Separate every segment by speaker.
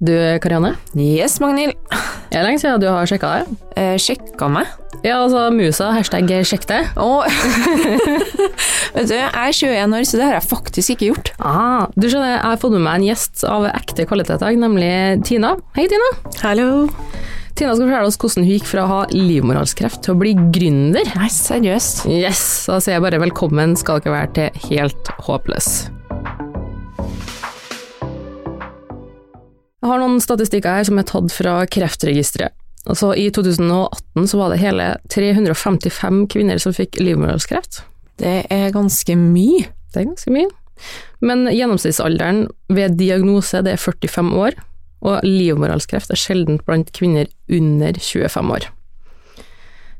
Speaker 1: Du, Karianne.
Speaker 2: Yes, Magnhild.
Speaker 1: Det er lenge siden du har sjekka deg.
Speaker 2: Eh, sjekka meg.
Speaker 1: Ja, altså musa, hashtag sjekk deg.
Speaker 2: Oh. Vet du, jeg er 21 år, så det har jeg faktisk ikke gjort.
Speaker 1: Ah, du skjønner, jeg har fått med meg en gjest av ekte kvalitet nemlig Tina. Hei, Tina.
Speaker 2: Hallo.
Speaker 1: Tina skal fortelle oss hvordan hun gikk fra å ha livmorhalskreft til å bli gründer.
Speaker 2: Nei, seriøst.
Speaker 1: Yes, da sier jeg bare velkommen skal dere være til Helt håpløs. Jeg har noen statistikker her som er tatt fra Kreftregisteret. Altså, I 2018 så var det hele 355 kvinner som fikk livmorhalskreft.
Speaker 2: Det er ganske mye.
Speaker 1: Det er ganske mye. Men gjennomsnittsalderen ved diagnose det er 45 år, og livmorhalskreft er sjeldent blant kvinner under 25 år.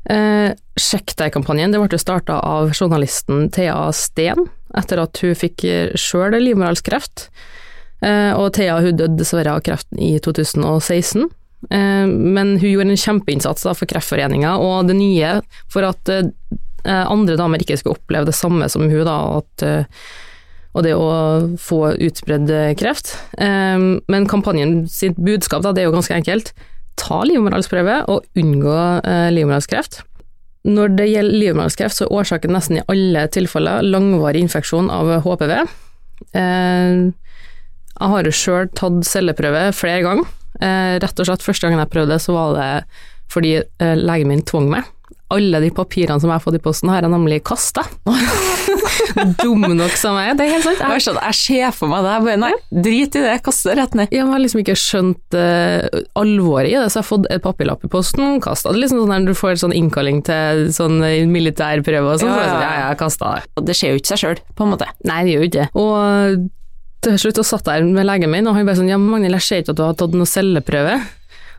Speaker 1: Eh, Sjekk deg-kampanjen ble starta av journalisten Thea Steen etter at hun fikk sjøl livmorhalskreft. Eh, og Thea hun døde dessverre av kreften i 2016. Eh, men hun gjorde en kjempeinnsats for Kreftforeninga, og det nye for at eh, andre damer ikke skulle oppleve det samme som hun, da, at, og det å få utbredd kreft. Men kampanjen sitt budskap da, det er jo ganske enkelt. Ta livmorhalsprøve og unngå livmorhalskreft. Når det gjelder livmorhalskreft, så er årsaken nesten i alle tilfeller langvarig infeksjon av HPV. Jeg har jo sjøl tatt celleprøve flere ganger. Eh, rett og slett første gangen jeg prøvde, så var det fordi eh, legen min tvang meg. Alle de papirene som jeg har fått i posten, har jeg nemlig kasta. Dum nok som jeg er, det er helt sant.
Speaker 2: Jeg, jeg ser for meg det, jeg bare nei, drit i det, kast det rett ned.
Speaker 1: Jeg har liksom ikke skjønt uh, alvoret i det, så jeg har fått et papirlapp i posten, kasta det. Liksom sånn du får sånn innkalling til sånn militærprøve og sånn, ja, ja. så jeg, ja, jeg kasta det.
Speaker 2: Det skjer jo ikke seg sjøl, på en måte.
Speaker 1: Nei, det gjør jo ikke det. Og til slutt og satt der med legen min, og han bare sånn ja, Magnhild, jeg ser ikke at du har tatt noen celleprøve.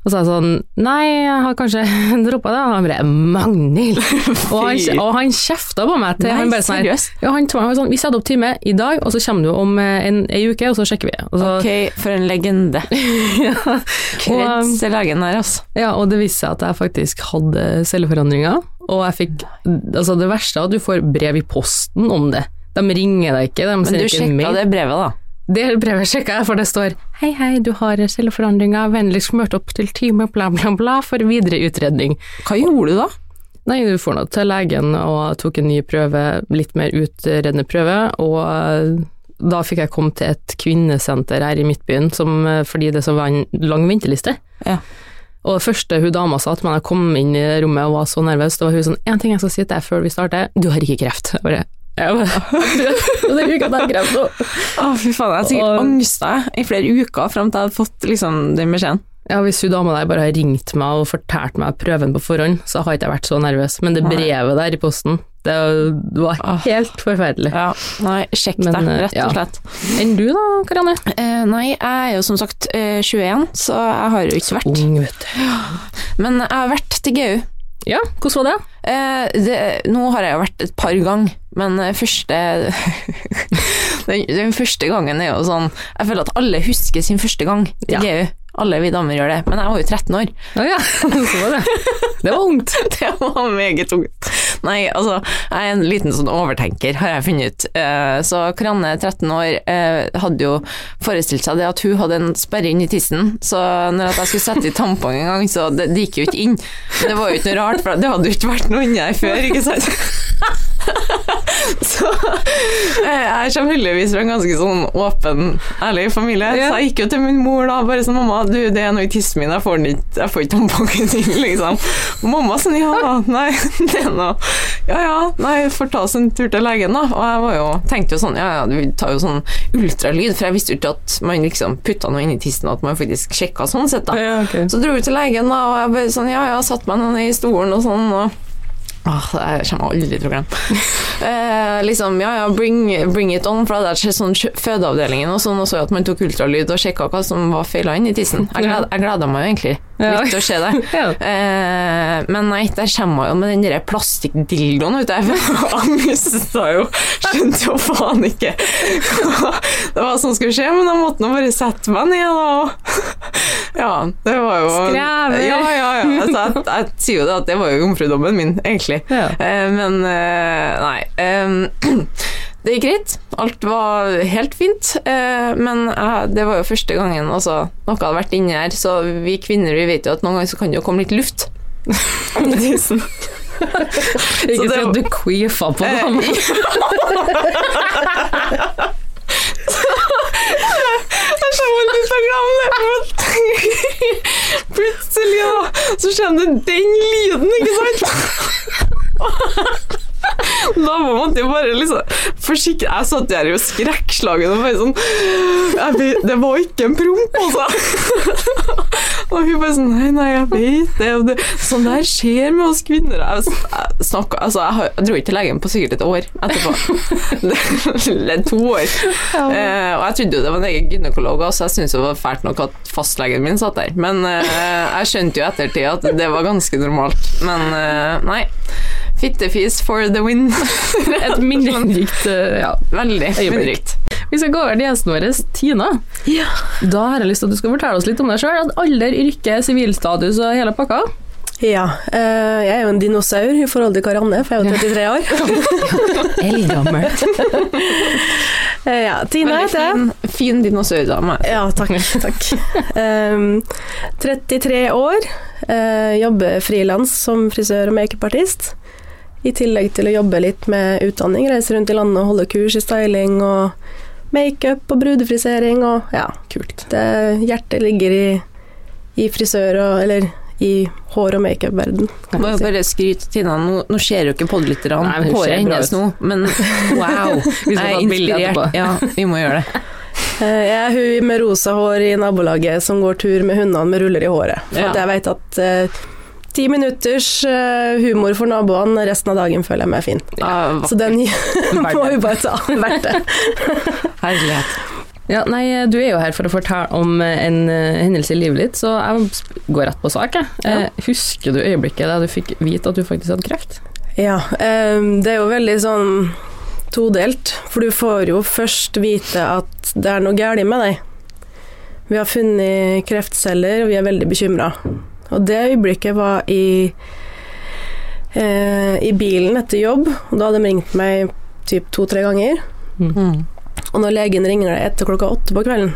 Speaker 1: Og så sa jeg sånn Nei, jeg har kanskje droppa det. Og han bare Magnhild! og, han, og han kjefta på meg til
Speaker 2: Nei,
Speaker 1: han bare sånn
Speaker 2: seriøst?
Speaker 1: Ja, han tvang meg sånn Vi setter opp time i dag, og så kommer du om en, ei uke, og så sjekker vi. Så,
Speaker 2: ok, for en legende.
Speaker 1: ja,
Speaker 2: Kreds til legen der, altså.
Speaker 1: Ja, og det viste seg at jeg faktisk hadde celleforandringer, og jeg fikk Altså, det verste er at du får brev i posten om det. De ringer deg ikke, de
Speaker 2: Men
Speaker 1: sender
Speaker 2: du
Speaker 1: ikke en mail.
Speaker 2: sjekka det brevet, da?
Speaker 1: Det brevet sjekka jeg, for det står Hei, hei, du har celleforandringer, vennligst møt opp til time, bla, bla, bla, for videre utredning.
Speaker 2: Hva gjorde du da?
Speaker 1: Nei, du får nå til legen og tok en ny prøve, litt mer utredende prøve, og da fikk jeg komme til et kvinnesenter her i Midtbyen, som, fordi det så var en lang venteliste.
Speaker 2: Ja.
Speaker 1: Og det første hun dama sa til meg da jeg kom inn i rommet og var så nervøs, det var hun sånn En ting jeg skal si til deg før vi starter, du har ikke kreft. Jeg bare jeg bare, kreft nå.
Speaker 2: Fy faen, jeg har sikkert angsta i flere uker fram til jeg hadde fått liksom, den beskjeden.
Speaker 1: Ja, hvis hun dama der bare har ringt meg og fortalt meg prøven på forhånd, så har ikke jeg vært så nervøs. Men det brevet der i posten, det var
Speaker 2: helt
Speaker 1: helt forferdelig.
Speaker 2: Ja, nei, sjekk
Speaker 1: Men,
Speaker 2: deg,
Speaker 1: eh,
Speaker 2: rett og slett.
Speaker 1: Enn du da, Karianne?
Speaker 2: Eh, nei, jeg er jo som sagt eh, 21, så jeg har jo ikke vært.
Speaker 1: Ung, vet du.
Speaker 2: Men jeg har vært til GU.
Speaker 1: Ja, hvordan var det?
Speaker 2: Eh, det, nå har jeg jo vært et par ganger, men eh, første den, den første gangen er jo sånn Jeg føler at alle husker sin første gang i
Speaker 1: Ja.
Speaker 2: GU. Alle vi damer gjør det. Men jeg var jo 13 år.
Speaker 1: Å ja, så var det. Det var ungt.
Speaker 2: Det var meget tungt. Nei, altså, jeg er en liten sånn overtenker, har jeg funnet ut. Eh, Så Karianne, 13 år, eh, hadde jo forestilt seg det at hun hadde en sperre inn i tissen, så når jeg skulle sette i tampong en gang, så det, det gikk jo ikke inn. Det var jo ikke noe rart, for det hadde jo ikke vært noe inni her før, ikke sant? Så eh, jeg kommer heldigvis fra en ganske sånn åpen, ærlig familie,
Speaker 1: Ja.
Speaker 2: så jeg gikk jo til min mor da, bare sånn, mamma, du, det er noe i tissen min, jeg får ikke, jeg får ikke tampongen inn, liksom. Og mamma sånn, ja, nei, det er noe, ja, ja, nei, får ta oss en tur til legen da, og jeg var jo, tenkte jo sånn, ja, ja, du tar jo sånn ultralyd, for jeg visste jo ikke at man liksom putta noe inn i tissen, at man faktisk sjekka sånn sett da.
Speaker 1: Ja, okay.
Speaker 2: Så dro vi til legen da, og jeg bare sånn, ja, ja, satt meg ned i stolen og sånn, og Åh, det kommer jeg aldri til å glemme. Eh, liksom, ja ja, bring, bring it on, for det hadde sånn fødeavdelingen og sånn, og så at man tok ultralyd og sjekka hva som var feila i tissen. Jeg, gled, jeg gleda meg jo egentlig. Litt å se det.
Speaker 1: Ja.
Speaker 2: Eh, men nei, der kommer jo med den der plastikkdildoen, vet du. Jeg angsta jo, skjønte jo faen ikke hva det var som skulle skje, men jeg måtte nå bare sette meg ned, og- Ja, det var jo
Speaker 1: Skrever.
Speaker 2: Ja, ja, ja. Altså, jeg, jeg sier jo det at det var jo jomfrudommen min, egentlig.
Speaker 1: Ja.
Speaker 2: Eh, men eh, nei. eh, Det gikk greit. Alt var helt fint. Eh, men eh, det var jo første gangen altså, noe hadde vært inni her, så vi kvinner vi vet jo at noen ganger så kan det jo komme litt luft. Tusen.
Speaker 1: Ikke
Speaker 2: så
Speaker 1: si at du queefa på dem.
Speaker 2: Jeg så om det. for Plutselig ja, så kommer det den lyden, ikke sant? Da måtte jeg bare liksom forsikre Jeg satt der jo skrekkslagen og bare sånn jeg Det var ikke en promp, altså. Og hun bare sånn Nei, nei, jeg vet det. Det sånn der skjer med oss kvinner. Jeg, jeg, snakket, altså, jeg, jeg dro ikke til legen på sikkert et år etterpå. Eller to år. Eh, og jeg trodde jo det var en egen gynekolog så jeg syntes det var fælt nok at fastlegen min satt der. Men eh, jeg skjønte jo i ettertid at det var ganske normalt. Men eh, nei. Fittefis for the win.
Speaker 1: Et minnerikt eh, ja.
Speaker 2: Veldig minnerikt.
Speaker 1: Vi skal gå over til gjesten vår, Tina. Da har jeg lyst til at du skal fortelle oss litt om deg sjøl. Alder, yrke, sivilstatus og hele pakka.
Speaker 3: Ja, eh, jeg er jo en dinosaur i forhold til Karianne, for jeg er jo 33 år.
Speaker 1: Eldgammel.
Speaker 3: Eh, ja, Tina heter jeg.
Speaker 2: fin, fin dinosaurdame.
Speaker 3: Ja, takk. takk. Um, 33 år, eh, jobber frilans som frisør og makeupartist. I tillegg til å jobbe litt med utdanning, reise rundt i landet og holde kurs i styling og makeup og brudefrisering og ja.
Speaker 1: Kult.
Speaker 3: Det, hjertet ligger i, i frisør og eller i hår- og makeup-verden.
Speaker 2: Må jo
Speaker 3: si.
Speaker 2: bare skryte Tina, nå, nå ser jo ikke podlytterne håret hennes nå, men wow.
Speaker 1: Vi skal
Speaker 2: Jeg er
Speaker 1: ta bilde etterpå.
Speaker 2: inspirert. Ja, vi må gjøre det.
Speaker 3: Eh, Jeg er hun med rosa hår i nabolaget som går tur med hundene med ruller i håret. For
Speaker 2: Ja.
Speaker 3: at jeg vet at eh, ti minutters eh, humor for naboene, resten av dagen føler jeg meg fin.
Speaker 2: Ja,
Speaker 3: Så den må vi bare ta. Verdt det.
Speaker 2: herlighet.
Speaker 1: Ja, nei, du er jo her for å fortelle om eh, en eh, hendelse i livet ditt, så jeg går rett på sak. jeg.
Speaker 3: Ja.
Speaker 1: Eh, Husker du øyeblikket da du fikk vite at du faktisk hadde kreft?
Speaker 3: Ja, det er jo veldig sånn todelt, for du får jo først vite at det er noe galt med deg. Vi har funnet kreftceller, og vi er veldig bekymra. Og det øyeblikket var i, eh, i bilen etter jobb, og da hadde de ringt meg typ to-tre ganger.
Speaker 2: Mm.
Speaker 3: Og når legen ringer deg etter klokka åtte på kvelden,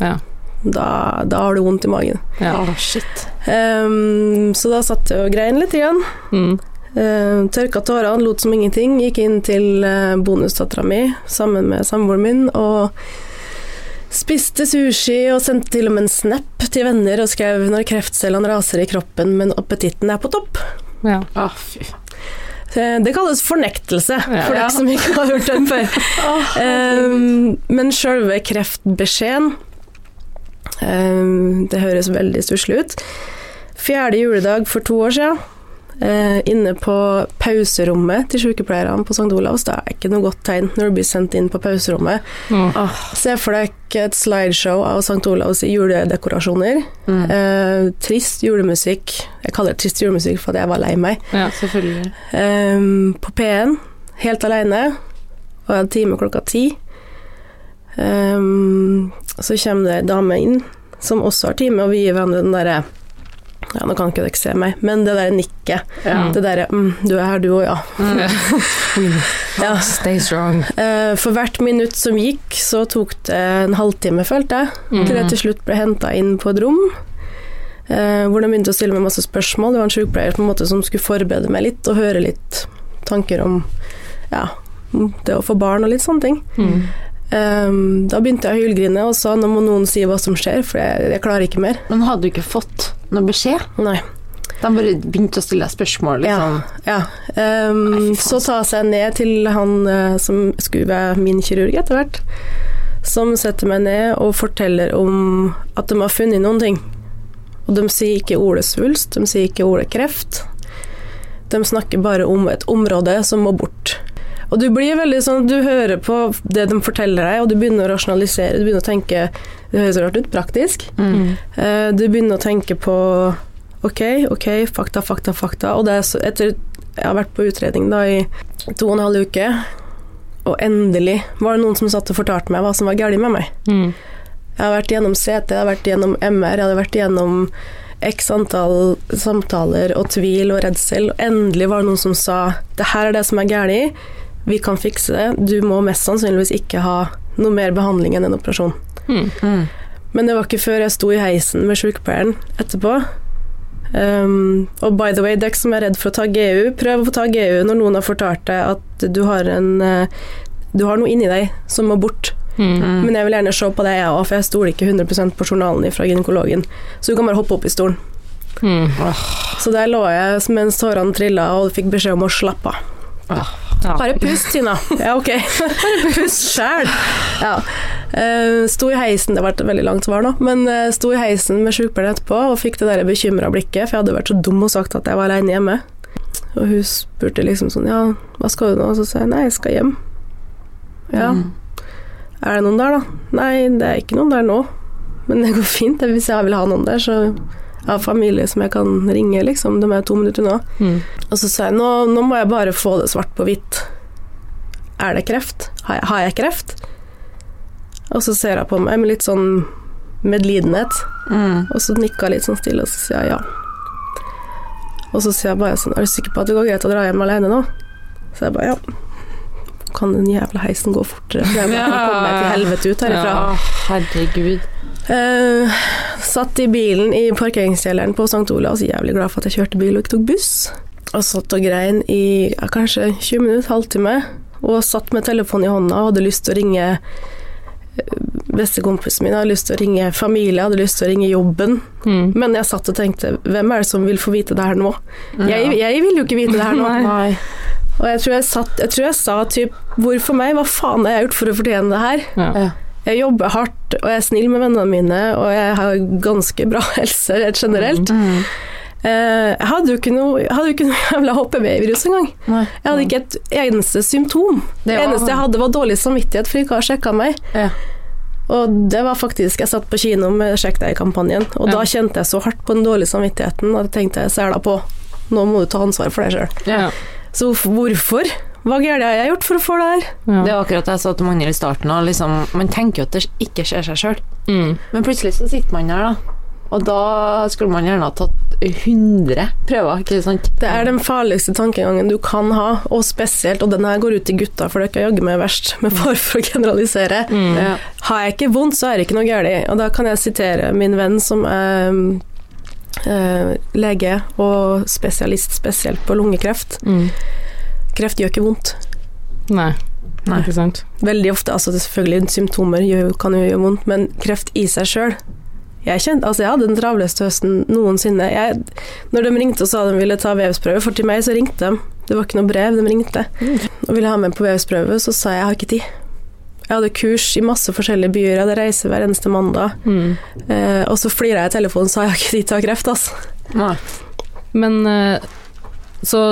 Speaker 1: Ja.
Speaker 3: da, da har du vondt i magen.
Speaker 1: ja.
Speaker 2: Oh, shit.
Speaker 3: Ehm, så da satt jeg og grein litt igjen.
Speaker 1: Mm.
Speaker 3: Uh, tørka tårene, lot som ingenting. Gikk inn til uh, bonusdattera mi sammen med samboeren min og spiste sushi og sendte til og med en snap til venner og skrev 'når kreftcellene raser i kroppen, men appetitten er på topp'.
Speaker 1: ja.
Speaker 2: Ah, fy.
Speaker 3: Eh, Det kalles fornektelse,
Speaker 1: Ja.
Speaker 3: for dere som ikke har hørt den før. Um, men sjølve kreftbeskjeden um, Det høres veldig stusslig ut. Fjerde juledag for to år siden, eh, inne på pauserommet til sykepleierne på St. Olavs. Det er ikke noe godt tegn når du blir sendt inn på pauserommet.
Speaker 1: Mm.
Speaker 3: Se for deg et slideshow av St. Olavs juledekorasjoner.
Speaker 2: Mm.
Speaker 3: Eh, trist julemusikk. Jeg kaller det trist julemusikk fordi jeg var lei meg.
Speaker 1: ja.
Speaker 2: Selvfølgelig.
Speaker 3: Eh, på P1, helt alene, og hadde time klokka ti. Ehm, så kommer det ei dame inn som også har time, og vi gir hverandre den derre ja, Nå kan ikke dere se meg, men det der nikket.
Speaker 2: Ja.
Speaker 3: Det derre mm, 'du er her, du òg, ja'. ja.
Speaker 1: Stay strong.
Speaker 3: Eh, for hvert minutt som gikk, så tok det en halvtime, følte jeg, til jeg til slutt ble henta inn på et rom. Eh, hvor de begynte å stille meg masse spørsmål. Det var en sykepleier på en måte som skulle forberede meg litt, og høre litt tanker om ja, det å få barn og litt sånne ting.
Speaker 1: Mm.
Speaker 3: Eh, da begynte jeg å hylgrine og sa nå må noen si hva som skjer, for jeg, jeg klarer ikke mer.
Speaker 2: Men hadde du ikke fått noe beskjed?
Speaker 3: Nei.
Speaker 2: De bare begynte å stille deg spørsmål, liksom.
Speaker 3: Ja. ehm,
Speaker 2: Nei,
Speaker 3: så ta seg ned til han eh, som skulle være min kirurg etter hvert, som setter meg ned og forteller om at de har funnet noen ting. Og de sier ikke ordet svulst, de sier ikke ordet kreft. De snakker bare om et område som må bort. Og du blir veldig sånn, du hører på det de forteller deg, og du begynner å rasjonalisere, du begynner å tenke Det høres rart ut, praktisk.
Speaker 2: Mm.
Speaker 3: Uh, Du begynner å tenke på ok, ok, fakta, fakta, fakta. Og det er så, etter jeg har vært på utredning da i to og en halv uke, og endelig var det noen som satt og fortalte meg hva som var galt med meg.
Speaker 1: Mm.
Speaker 3: Jeg har vært gjennom CT, jeg har vært gjennom MR, jeg hadde vært gjennom x antall samtaler og tvil og redsel, og endelig var det noen som sa det her er det som er galt, vi kan fikse det, du må mest sannsynligvis ikke ha noe mer behandling enn en operasjon.
Speaker 1: Mm.
Speaker 2: Mm.
Speaker 3: Men det var ikke før jeg sto i heisen med sykepleieren etterpå. Um, og by the way, dekk som er redd for å ta GU, prøv å ta GU når noen har fortalt deg at du har en eh, Du har noe inni deg som må bort.
Speaker 1: Mm.
Speaker 2: Mm.
Speaker 3: Men jeg vil gjerne se på det, jeg òg, for jeg stoler ikke 100% på journalen fra gynekologen. Så du kan bare hoppe opp i stolen.
Speaker 1: Mm.
Speaker 3: Så der lå jeg mens tårene trilla og fikk beskjed om å slappe av.
Speaker 1: Ja.
Speaker 3: Bare pust, Tina. Ja, ok. Bare pust sjæl. Ja. Eh, sto i heisen, det ble et veldig langt svar nå, men eh, sto i heisen med sykepleieren etterpå og fikk det der bekymra blikket, for jeg hadde vært så dum og sagt at jeg var alene hjemme. Og hun spurte liksom sånn, ja, hva skal du nå? Og så sa jeg nei, jeg skal hjem. Ja,
Speaker 2: Mm.
Speaker 3: er det noen der da? Nei, det er ikke noen der nå, men det går fint. Hvis jeg vil ha noen der, så har familie som jeg kan ringe, liksom. De er to minutter unna.
Speaker 1: Mm.
Speaker 3: Og så sa jeg nå, nå må jeg bare få det svart på hvitt. Er det kreft? Har jeg, har jeg kreft? Og så ser hun på meg med litt sånn medlidenhet,
Speaker 2: Mm.
Speaker 3: og så nikka jeg litt sånn stille, og så sier jeg ja. Og så sier jeg bare sånn Er du sikker på at det går greit å dra hjem alene nå? Så jeg bare ja. Kan den jævla heisen gå fortere? For jeg bare kan komme meg til helvete ut herifra.
Speaker 2: Ja, herregud.
Speaker 3: Eh, satt i bilen i parkeringskjelleren på St. Olavs, jævlig glad for at jeg kjørte bil og ikke tok buss. Og satt og grein i ja, kanskje 20 minutter, halvtime. Og satt med telefonen i hånda og hadde lyst til å ringe eh, bestekompisen min, hadde lyst til å ringe familie, hadde lyst til å ringe jobben.
Speaker 1: Mm.
Speaker 3: Men jeg satt og tenkte, hvem er det som vil få vite det her nå? Jeg, jeg vil jo ikke vite det her nå.
Speaker 2: Nei.
Speaker 3: Og jeg tror jeg, satt, jeg tror jeg sa typ, hvorfor meg? Hva faen har jeg gjort for å fortjene det her?
Speaker 1: Ja.
Speaker 3: Jeg jobber hardt, og jeg er snill med vennene mine, og jeg har ganske bra helse rett generelt.
Speaker 2: Mm.
Speaker 3: Eh, jeg hadde jo ikke noe, jeg hadde jo ikke noe jævla HPV-virus engang.
Speaker 2: Nei.
Speaker 3: Jeg hadde ikke et eneste symptom. Det,
Speaker 2: Det
Speaker 3: eneste jeg hadde, var dårlig samvittighet for ikke å ha sjekka meg.
Speaker 2: Ja.
Speaker 3: Og det var faktisk Jeg satt på kino med Sjekk deg-kampanjen, og
Speaker 1: Ja.
Speaker 3: da kjente jeg så hardt på den dårlige samvittigheten, og da tenkte jeg sela på. Nå må du ta ansvar for deg sjøl.
Speaker 1: Ja.
Speaker 3: Så hvorfor? Hva gærent har jeg gjort for å få det her?
Speaker 1: Ja.
Speaker 2: Det var akkurat det jeg sa til Magnhild i starten. Og liksom, man tenker jo at det ikke skjer seg sjøl,
Speaker 1: Mm.
Speaker 2: men plutselig så sitter man der, da. Og da skulle man gjerne ha tatt 100 prøver, ikke sant?
Speaker 3: Det er den farligste tankegangen du kan ha, og spesielt, og den her går ut til gutta, for det er jaggu meg verst, men bare for å generalisere.
Speaker 1: Mm.
Speaker 2: Ja.
Speaker 3: Har jeg ikke vondt, så er det ikke noe galt. Og da kan jeg sitere min venn som er eh, lege og spesialist spesielt på lungekreft.
Speaker 1: Mm.
Speaker 3: Kreft gjør ikke vondt.
Speaker 1: Nei.
Speaker 2: Nei.
Speaker 1: Ikke sant?
Speaker 3: Veldig ofte, altså selvfølgelig symptomer gjør, kan jo gjøre vondt, men kreft i seg sjøl jeg, kjente, altså jeg hadde den travleste høsten noensinne. Jeg, når de ringte og sa de ville ta vevsprøve, for til meg så ringte de. Det var ikke noe brev, de ringte. Og ville ha meg på vevsprøve, så sa jeg jeg har ikke tid. Jeg hadde kurs i masse forskjellige byer, jeg hadde reise hver eneste mandag.
Speaker 1: Mm.
Speaker 3: Eh, og så flira jeg i telefonen og sa jeg har ikke tid til å ha kreft, altså.
Speaker 2: Nei.
Speaker 1: Men eh, så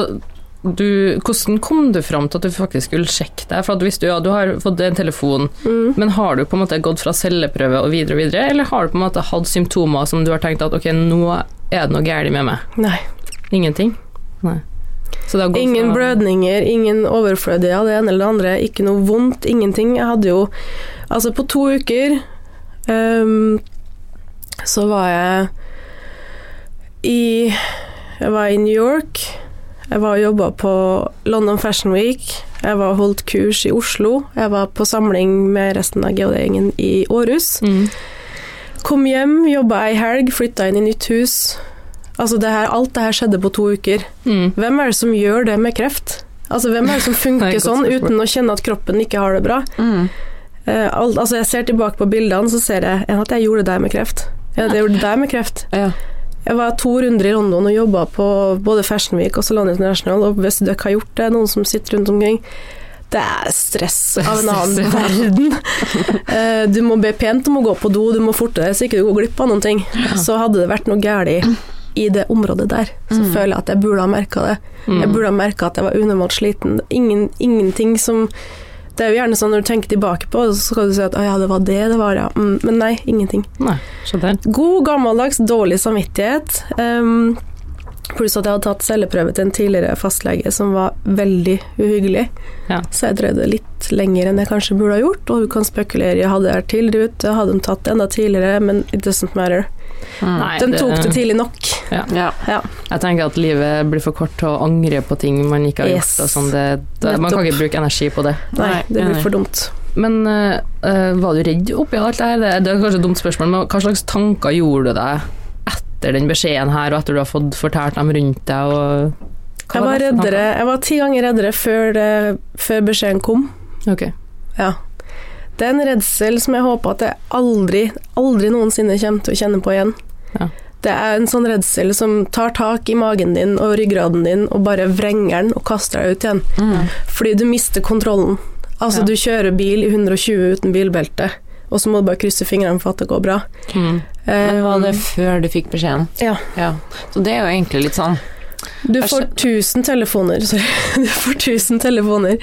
Speaker 1: du, hvordan kom du fram til at du faktisk skulle sjekke deg? For hvis du, ja, du har fått en telefon,
Speaker 3: Mm.
Speaker 1: men har du på en måte gått fra celleprøve og videre og videre, eller har du på en måte hatt symptomer som du har tenkt at ok, nå er det noe galt med meg?
Speaker 3: Nei.
Speaker 1: Ingenting? Nei. Så det har gått
Speaker 3: Ingen
Speaker 1: fra-
Speaker 3: blødninger, ingen overflødige av det ene eller det andre, ikke noe vondt, ingenting. Jeg hadde jo Altså, på to uker um, så var jeg i Jeg var i New York. Jeg var og jobba på London Fashion Week. Jeg var og holdt kurs i Oslo. Jeg var på samling med resten av GHD-gjengen i Århus.
Speaker 1: Mm.
Speaker 3: Kom hjem, jobba ei helg, flytta inn i nytt hus. Altså det her, alt det her skjedde på to uker.
Speaker 1: Mm.
Speaker 3: Hvem er det som gjør det med kreft? Altså Hvem er det som
Speaker 1: er
Speaker 3: funker sånn uten å kjenne at kroppen ikke har det bra?
Speaker 2: Mm.
Speaker 3: Alt, altså Jeg ser tilbake på bildene, så ser jeg at jeg gjorde det der med kreft. Ja, det gjorde det der med kreft.
Speaker 2: Ja.
Speaker 3: Jeg var to runder i London og jobba på både Fashion Week og Salon International, og hvis dere har gjort det, noen som sitter rundt omkring det er stress av en annen verden. Eh, du må be pent om å gå på do, du må forte deg så ikke du går glipp av noen ting. Så hadde det vært noe galt i det området der, så
Speaker 2: Mm.
Speaker 3: føler jeg at jeg burde ha merka det. Jeg
Speaker 1: Mm.
Speaker 3: burde ha merka at jeg var unormalt sliten. Ingen, ingenting som Det er jo gjerne sånn når du tenker tilbake på det, så skal du si at ja, det var det det var, ja. Mm, men nei, ingenting.
Speaker 1: Nei.
Speaker 3: God, gammeldags, dårlig samvittighet. Um, pluss at jeg hadde tatt celleprøve til en tidligere fastlege som var veldig uhyggelig.
Speaker 1: Ja.
Speaker 3: Så jeg drøyde litt lenger enn jeg kanskje burde ha gjort, og du kan spekulere i hadde jeg vært tidligere ute, hadde de tatt det enda tidligere, men it doesn't matter.
Speaker 1: Nei,
Speaker 3: De
Speaker 1: det-
Speaker 3: tok det tidlig nok.
Speaker 1: Ja.
Speaker 2: Ja.
Speaker 3: Ja.
Speaker 1: Jeg tenker at livet blir for kort til å angre på ting man ikke har
Speaker 3: Yes.
Speaker 1: gjort. Og sånn. det, det, man kan ikke bruke energi på det.
Speaker 3: Nei, det blir for dumt.
Speaker 1: Men eh, eh, var du redd oppi alt det her? Det, det er kanskje et dumt spørsmål, men hva slags tanker gjorde du deg etter den beskjeden her, og etter du har fått fortalt dem rundt deg? Og
Speaker 3: Jeg var, reddere, jeg var ti ganger reddere før, det, før beskjeden kom.
Speaker 1: Ok.
Speaker 3: Ja. Det er en redsel som jeg håper at jeg aldri, aldri noensinne kommer til å kjenne på igjen.
Speaker 1: Ja.
Speaker 3: Det er en sånn redsel som tar tak i magen din og ryggraden din og bare vrenger den og kaster deg ut igjen.
Speaker 2: Mm.
Speaker 3: Fordi du mister kontrollen. Altså,
Speaker 1: Ja.
Speaker 3: du kjører bil i 120 uten bilbelte, og så må du bare krysse fingrene for at det går bra.
Speaker 1: Mm.
Speaker 2: Men var det
Speaker 3: Eh,
Speaker 2: før du fikk beskjeden?
Speaker 3: Ja.
Speaker 2: Så det er jo egentlig litt sånn
Speaker 3: Du får 1000 telefoner sorry, du får 1000 telefoner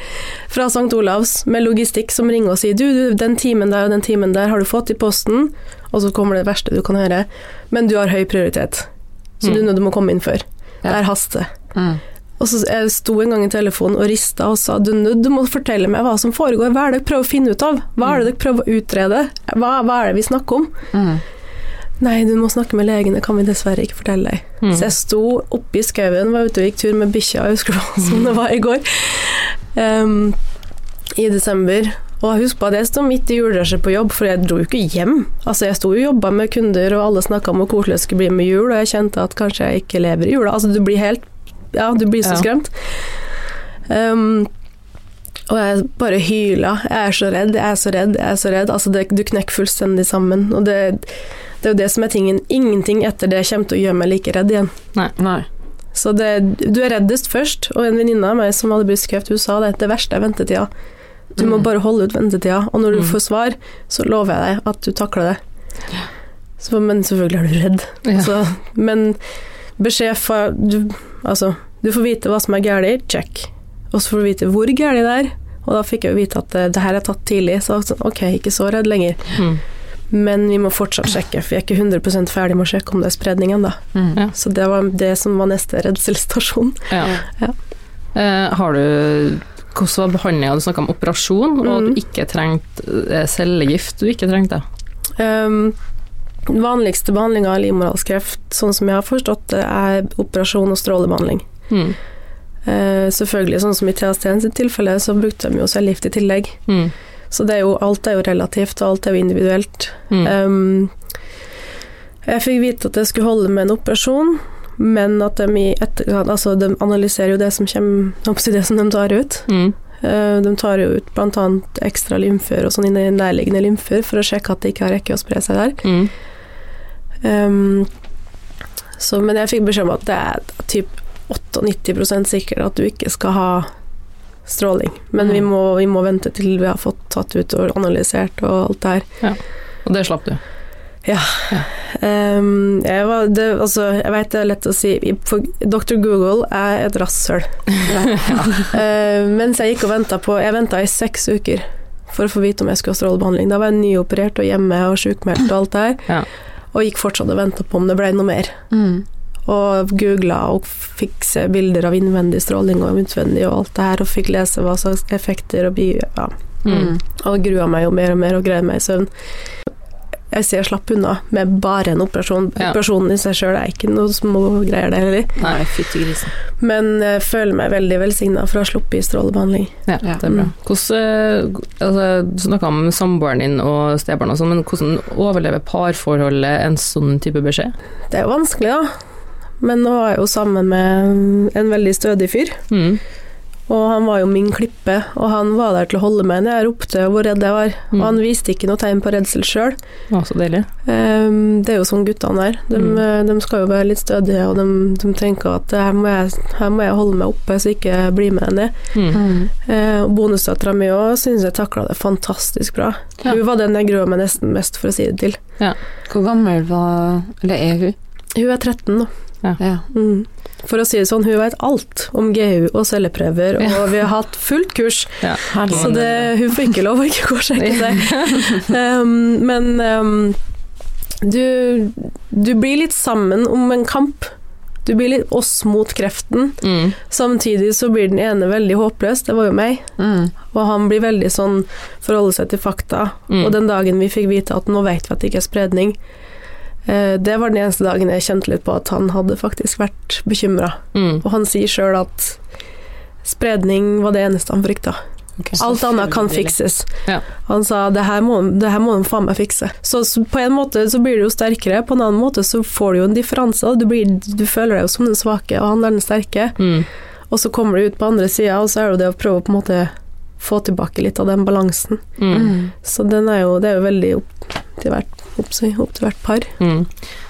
Speaker 3: fra St. Olavs med logistikk som ringer og sier du, du, den timen der og den timen der har du fått i posten, og så kommer det verste du kan høre, men du har høy prioritet, så
Speaker 1: Mm.
Speaker 3: du er nødt til å komme inn før.
Speaker 2: Ja.
Speaker 3: Det er haste.
Speaker 2: mm.
Speaker 3: Og så jeg sto en gang i telefonen og rista og sa du, du må fortelle meg hva som foregår, hva er det dere prøver å finne ut av? Hva er det dere prøver å utrede? Hva, hva er det vi snakker om?
Speaker 2: Mm.
Speaker 3: Nei, du må snakke med legen, det kan vi dessverre ikke fortelle deg.
Speaker 1: Mm.
Speaker 3: Så jeg sto oppe i skauen, var ute og gikk tur med bikkja, jeg husker det som det var i går, um, i desember. Og husk på at jeg sto midt i julerushet på jobb, for jeg dro jo ikke hjem. Altså, jeg sto og jobba med kunder, og alle snakka om hvor koselig det skulle bli med jul, og jeg kjente at kanskje jeg ikke lever i jula. Altså, du blir helt Ja, du blir så
Speaker 1: Ja.
Speaker 3: skremt. Um, og jeg bare hyla. Jeg er så redd, jeg er så redd, jeg er så redd. Altså, det, du knekker fullstendig sammen. Og det, det er jo det som er tingen. Ingenting etter det kommer til å gjøre meg like redd igjen.
Speaker 2: Nei. nei.
Speaker 3: Så det, du er reddest først, og en venninne av meg som hadde brystkreft, hun sa det, det verste er ventetida. Du må
Speaker 2: Mm.
Speaker 3: bare holde ut ventetida, og når du
Speaker 1: Mm.
Speaker 3: får svar, så lover jeg deg at du takler det. Så, men selvfølgelig er du redd.
Speaker 1: Ja.
Speaker 3: Så, men beskjed fra du, Altså, du får vite hva som er galt, check. Og så får du vite hvor galt det er. Og da fikk jeg jo vite at det, det her er tatt tidlig, så sånn, ok, ikke så redd lenger.
Speaker 1: Mm.
Speaker 3: Men vi må fortsatt sjekke, for vi er ikke 100 ferdig med å sjekke om det er spredning ennå.
Speaker 2: Mm.
Speaker 1: Ja.
Speaker 3: Så det var det som var neste redselsstasjon.
Speaker 1: Ja.
Speaker 3: Ja.
Speaker 1: Eh, har du Hvordan var behandlinga? Du snakka om operasjon, og
Speaker 3: Mm.
Speaker 1: du ikke trengte eh, cellegift. Du ikke trengte.
Speaker 3: Um, den vanligste behandlinga av livmorhalskreft, sånn som jeg har forstått det, er operasjon og strålebehandling.
Speaker 1: Mm.
Speaker 3: Eh, selvfølgelig, sånn som i TST sitt tilfelle, så brukte de jo cellegift i tillegg.
Speaker 1: Mm.
Speaker 3: Så det er jo, alt er jo relativt, og alt er jo individuelt.
Speaker 1: Mm.
Speaker 3: Um, jeg fikk vite at det skulle holde med en operasjon, men at de etter, Altså, de analyserer jo det som kommer opp si det som de tar ut.
Speaker 1: Mm.
Speaker 3: Uh, De tar jo ut bl.a. ekstra lymfer og sånn i nærliggende lymfer for å sjekke at det ikke har rekke å spre seg der.
Speaker 1: Mm.
Speaker 3: Um, så, men jeg fikk beskjed om at det er typ 98% sikkert at du ikke skal ha stråling. Men vi,
Speaker 2: Mm.
Speaker 3: må, vi må vente til vi har fått tatt ut og analysert og alt det her.
Speaker 1: Og det slapp du.
Speaker 3: Um, jeg, var, det, altså, jeg vet det er lett å si for Dr. Google er et rasshøl. Uh, mens jeg gikk og venta på Jeg venta i seks uker for å få vite om jeg skulle ha strålebehandling. Da var jeg nyoperert og hjemme og sjukmeldt og alt det her.
Speaker 1: Ja.
Speaker 3: Og gikk fortsatt og venta på om det ble noe mer.
Speaker 2: Mm.
Speaker 3: Og googla og fikk se bilder av innvendig stråling og utvendig og alt det her, og fikk lese hva slags effekter og bi... Ja.
Speaker 1: Mm.
Speaker 2: Mm.
Speaker 3: Og grua meg jo mer og mer og greide meg i søvn. Jeg sier slapp unna med bare en operasjon.
Speaker 1: Ja.
Speaker 3: Operasjonen i seg sjøl er ikke noe små greier, det heller.
Speaker 2: Nei, fytti grisen.
Speaker 3: Men jeg føler meg veldig velsigna for å ha sluppet i strålebehandling.
Speaker 1: Ja,
Speaker 2: Ja.
Speaker 1: det er bra. Hvordan, eh, altså, du snakka om samboeren din og stebarn og sånn, men hvordan overlever parforholdet en sånn type beskjed?
Speaker 3: Det er jo vanskelig, da. Men nå var jeg jo sammen med en veldig stødig fyr.
Speaker 1: Mm.
Speaker 3: Og han var jo min klippe, og han var der til å holde meg når jeg ropte hvor redd jeg var.
Speaker 1: Mm.
Speaker 3: Og han viste ikke noe tegn på redsel sjøl.
Speaker 1: Å,
Speaker 3: det er jo sånn guttene er. De,
Speaker 1: Mm.
Speaker 3: eh, de skal jo være litt stødige, og de, de tenker at her må, jeg, her må jeg holde meg oppe så jeg ikke blir med ned.
Speaker 1: Mm.
Speaker 2: Mm.
Speaker 3: Eh, og bonusdattera mi òg syns jeg takla det fantastisk bra.
Speaker 1: Ja.
Speaker 3: Hun var den jeg grua meg nesten mest for å si det til.
Speaker 2: Hvor gammel var Eller er hun?
Speaker 3: Hun er 13 nå.
Speaker 2: Ja.
Speaker 3: Mm. For å si det sånn, hun vet alt om GU og celleprøver, og vi har hatt fullt kurs.
Speaker 1: Ja.
Speaker 3: Så det, hun får ikke lov å ikke gå og sjekke seg. Um, men um, du, du blir litt sammen om en kamp. Du blir litt oss mot kreften.
Speaker 1: Mm.
Speaker 3: Samtidig så blir den ene veldig håpløs, det var jo meg.
Speaker 2: Mm.
Speaker 3: Og han blir veldig sånn forholde seg til fakta.
Speaker 1: Mm.
Speaker 3: Og den dagen vi fikk vite at nå vet vi at det ikke er spredning, Det var den eneste dagen jeg kjente litt på at han hadde faktisk vært bekymra.
Speaker 1: Mm.
Speaker 3: Og han sier sjøl at spredning var det eneste han frykta. Alt annet kan fikses.
Speaker 1: Ja.
Speaker 3: Han sa det her må, det her må de faen meg fikse. Så, så på en måte så blir du jo sterkere, på en annen måte så får du jo en differanse. Du, blir, du føler deg jo som den svake, og han er den sterke.
Speaker 1: Mm.
Speaker 3: Og så kommer du ut på andre sida, og så er det jo det å prøve å på en måte få tilbake litt av den balansen.
Speaker 1: Mm.
Speaker 3: Så den er jo, det er jo veldig opp til hvert, opp, opp til hvert par.
Speaker 1: Mm.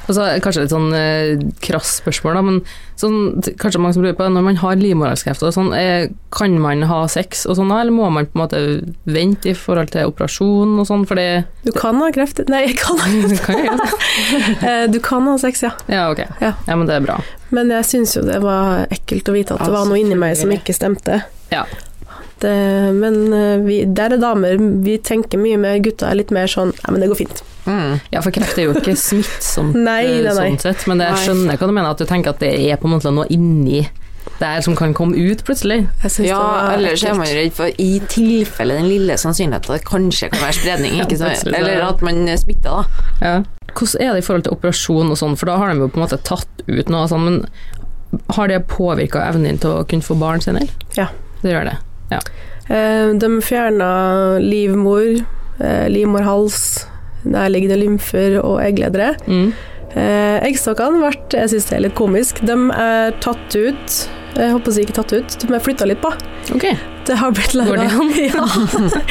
Speaker 1: Og så Kanskje litt sånn eh, krass spørsmål, da, men sånn, kanskje mange som lurer på Når man har livmorhalskreft og sånn, eh, kan man ha sex og sånn da, eller må man på en måte vente i forhold til operasjon og sånn, fordi
Speaker 3: Du kan ha kreft Nei, jeg kan ha
Speaker 1: kan jeg.
Speaker 3: Eh, Du kan ha sex, ja.
Speaker 1: Ja, ok.
Speaker 3: Ja.
Speaker 1: Ja, men det er bra.
Speaker 3: Men jeg syns jo det var ekkelt å vite at det var noe inni meg som ikke stemte.
Speaker 1: Ja.
Speaker 3: Det, men eh, vi, der er damer, vi tenker mye mer, gutta er litt mer sånn Nei, men det går fint.
Speaker 2: Mm.
Speaker 1: Ja, for kreft er jo ikke smittsomt
Speaker 3: Nei,
Speaker 1: eh,
Speaker 3: nei, nei.
Speaker 1: sånn sett, men det, jeg skjønner hva du mener, at du tenker at det er på en måte noe inni der som kan komme ut plutselig.
Speaker 2: Ja, ellers er man redd for i tilfelle den lille sannsynligheten at det kanskje kan være spredning, ikke
Speaker 1: Ja, så-
Speaker 2: Eller at man er smitta, da.
Speaker 1: Ja. Hvordan er det i forhold til operasjon og sånn, for da har de jo på en måte tatt ut noe sånn, men har det påvirka evnen din til å kunne få barn senere?
Speaker 3: Ja.
Speaker 1: Det gjør det.
Speaker 3: Eh, De fjerna livmor, eh, livmorhals, nærliggende lymfer og eggledere.
Speaker 1: Mm.
Speaker 3: Eh, Eggstokkene ble, jeg synes det er litt komisk, de er tatt ut. Jeg håper jeg ikke tatt ut, de har flytta litt på.
Speaker 1: Ok.
Speaker 3: Det har blitt
Speaker 1: Går
Speaker 3: ja.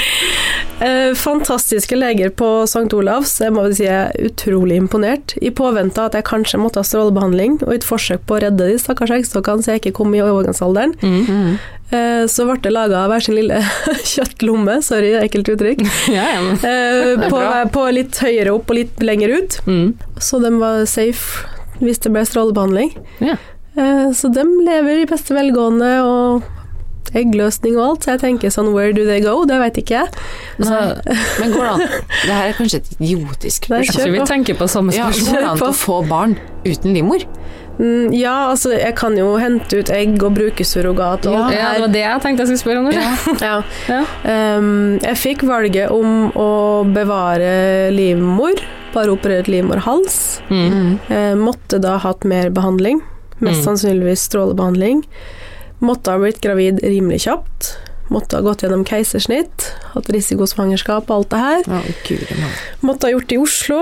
Speaker 3: Eh, Fantastiske leger på St. Olavs. Jeg må vel si jeg er utrolig imponert. I påvente av at jeg kanskje måtte ha strålebehandling, og i et forsøk på å redde de stakkars eggstokkene så jeg ikke kom i overgangsalderen,
Speaker 1: Mm.
Speaker 3: -hmm. så ble det laga hver sin lille kjøttlomme, sorry, ekkelt uttrykk,
Speaker 1: Ja, ja,
Speaker 3: eh, på, på litt høyere opp og litt lenger ut.
Speaker 1: Mm.
Speaker 3: Så de var safe hvis det ble strålebehandling.
Speaker 1: Ja.
Speaker 3: Eh, Så de lever i beste velgående og eggløsning og alt, så jeg tenker sånn where do they go? Det vet ikke jeg.
Speaker 1: Altså,
Speaker 2: Men går det an Det her er kanskje et idiotisk
Speaker 1: jeg
Speaker 2: spørsmål.
Speaker 1: tror vi tenker på samme
Speaker 2: Ja,
Speaker 1: spørsmål.
Speaker 2: går det an å få barn uten livmor?
Speaker 3: Mm, Ja, altså jeg kan jo hente ut egg og bruke surrogat og alt
Speaker 1: Ja, det var det jeg tenkte jeg skulle spørre om.
Speaker 3: Ja.
Speaker 1: Ja.
Speaker 3: Um, jeg fikk valget om å bevare livmor, bare operert livmorhals.
Speaker 1: Mm.
Speaker 3: Uh, måtte da hatt mer behandling, mest
Speaker 1: Mm.
Speaker 3: sannsynligvis strålebehandling. Måtte ha blitt gravid rimelig kjapt. Måtte ha gått gjennom keisersnitt, hatt risikosvangerskap og alt det her.
Speaker 2: Oh, Gud.
Speaker 3: Måtte ha gjort det i Oslo.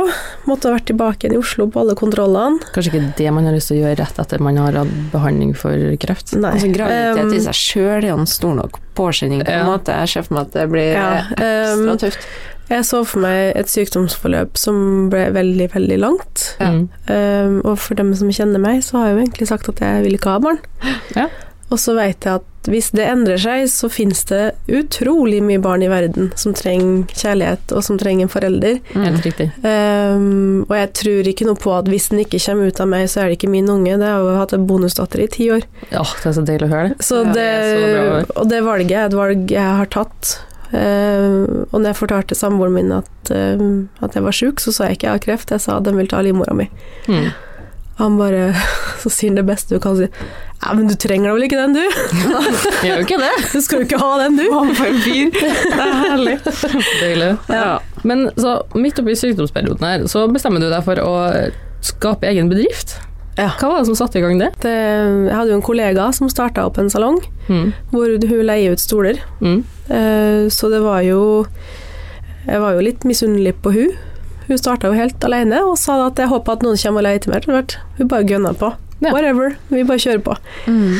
Speaker 3: Måtte ha vært tilbake igjen i Oslo på alle kontrollene.
Speaker 1: Kanskje ikke det man har lyst til å gjøre rett etter man har hatt behandling for kreft.
Speaker 3: Nei.
Speaker 2: Altså, graviditet i
Speaker 3: Um,
Speaker 2: seg sjøl er en stor nok påkjenning på en
Speaker 1: Ja.
Speaker 2: måte. Jeg ser for meg at det blir
Speaker 3: Ja,
Speaker 2: ekstra
Speaker 3: um,
Speaker 2: tøft.
Speaker 3: Jeg så for meg et sykdomsforløp som ble veldig, veldig langt.
Speaker 2: Ja.
Speaker 3: Um, og for dem som kjenner meg, så har jeg jo egentlig sagt at jeg vil ikke ha barn.
Speaker 1: Ja.
Speaker 3: Og så vet jeg at hvis det endrer seg, så finnes det utrolig mye barn i verden som trenger kjærlighet, og som trenger en forelder.
Speaker 2: Mm.
Speaker 1: Helt riktig.
Speaker 3: Um, og jeg tror ikke noe på at hvis den ikke kommer ut av meg, så er det ikke min unge. Det har jo hatt en bonusdatter i ti år.
Speaker 1: Ja, det er så deilig å høre det.
Speaker 3: Så
Speaker 1: Ja,
Speaker 3: det,
Speaker 1: det er så
Speaker 3: og det valget er et valg jeg har tatt. Uh, og når jeg fortalte samboeren min at, uh, at jeg var sjuk, så sa jeg ikke jeg har kreft, jeg sa at de vil ta livmora mi.
Speaker 1: Mm.
Speaker 3: Han bare Så sier han det beste du kan si. Ja, men du trenger da vel ikke den, du?
Speaker 1: Gjør jo ikke det.
Speaker 3: Du skal jo ikke ha den, du.
Speaker 2: for en fyr! Det er herlig.
Speaker 1: Deilig.
Speaker 2: Ja.
Speaker 1: Men så midt oppi sykdomsperioden her, så bestemmer du deg for å skape egen bedrift.
Speaker 3: Ja.
Speaker 1: Hva var det som satte i gang det?
Speaker 3: Det, jeg hadde jo en kollega som starta opp en salong,
Speaker 1: Mm.
Speaker 3: hvor hun leier ut stoler.
Speaker 1: Mm.
Speaker 3: Eh, så det var jo Jeg var jo litt misunnelig på hun. Hun starta jo helt alene og sa at jeg håper at noen kommer og leier til meg etter hvert. Hun bare gønna på.
Speaker 1: Ja.
Speaker 3: Whatever. Vi bare kjører på.
Speaker 2: Mm.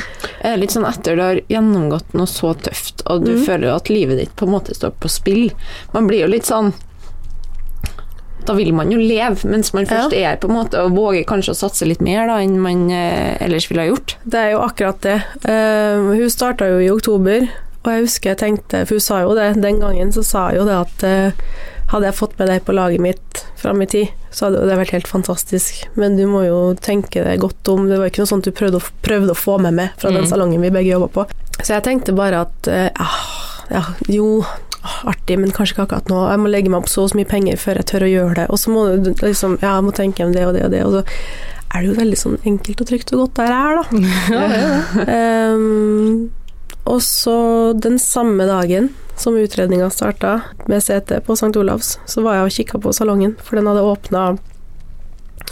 Speaker 2: Litt sånn etter du har gjennomgått noe så tøft, og du
Speaker 3: Mm.
Speaker 2: føler at livet ditt på en måte står på spill. Man blir jo litt sånn Da vil man jo leve, mens man først er på en måte og våger kanskje å satse litt mer da enn man eh, ellers ville ha gjort.
Speaker 3: Det er jo akkurat det. Uh, hun starta jo i oktober, og jeg husker jeg tenkte For hun sa jo det den gangen, så sa hun jo det at uh, hadde jeg fått med deg på laget mitt fram i tid, så hadde det vært helt fantastisk. Men du må jo tenke deg godt om. Det var ikke noe sånt du prøvde å, prøvde å få med meg fra den
Speaker 1: Mm.
Speaker 3: salongen vi begge jobba på. Så jeg tenkte bare at ah, ja, jo artig, men kanskje ikke akkurat nå. Jeg må legge meg opp så og så mye penger før jeg tør å gjøre det. Og så må du liksom Ja, jeg må tenke om det og det og det. Og så er det jo veldig sånn enkelt og trygt og godt der jeg er, da.
Speaker 1: Ja, det er det.
Speaker 3: Ehm, og så den samme dagen som utredninga starta med CT på St. Olavs, så var jeg og kikka på salongen, for den hadde åpna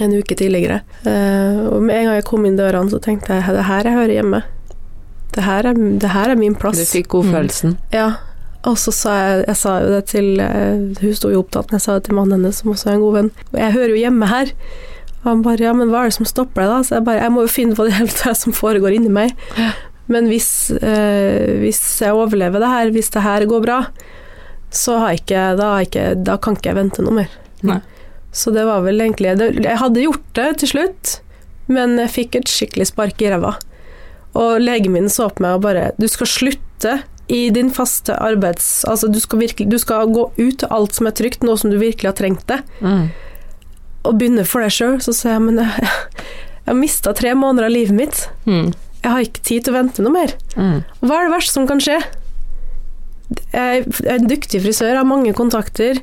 Speaker 3: en uke tidligere. Uh, og med en gang jeg kom inn dørene, så tenkte jeg det her jeg hører hjemme. Det her er, det her er min plass.
Speaker 2: Du fikk godfølelsen.
Speaker 3: Ja. Og så sa jeg, jeg sa jo det til eh, Hun sto jo opptatt, men jeg sa det til mannen hennes, som også er en god venn. Og jeg hører jo hjemme her. Og han bare ja, men hva er det som stopper deg, da? Så jeg bare jeg må jo finne på det hele tatt som foregår inni meg. Men hvis, eh, hvis jeg overlever det her, hvis det her går bra, så har jeg ikke, da, har jeg ikke, da kan ikke jeg vente noe mer.
Speaker 1: Nei.
Speaker 3: Så det var vel egentlig det, Jeg hadde gjort det til slutt, men jeg fikk et skikkelig spark i ræva. Og legen min så på meg og bare Du skal slutte i din faste arbeids... Altså, du skal, virkelig, du skal gå ut av alt som er trygt, nå som du virkelig har trengt det,
Speaker 2: Mm.
Speaker 3: og begynne for deg sjøl. Så sier jeg men jeg, jeg har mista tre måneder av livet mitt.
Speaker 1: Mm.
Speaker 3: Jeg har ikke tid til å vente noe mer.
Speaker 2: Mm.
Speaker 3: Hva er det verste som kan skje? Jeg er en dyktig frisør, har mange kontakter,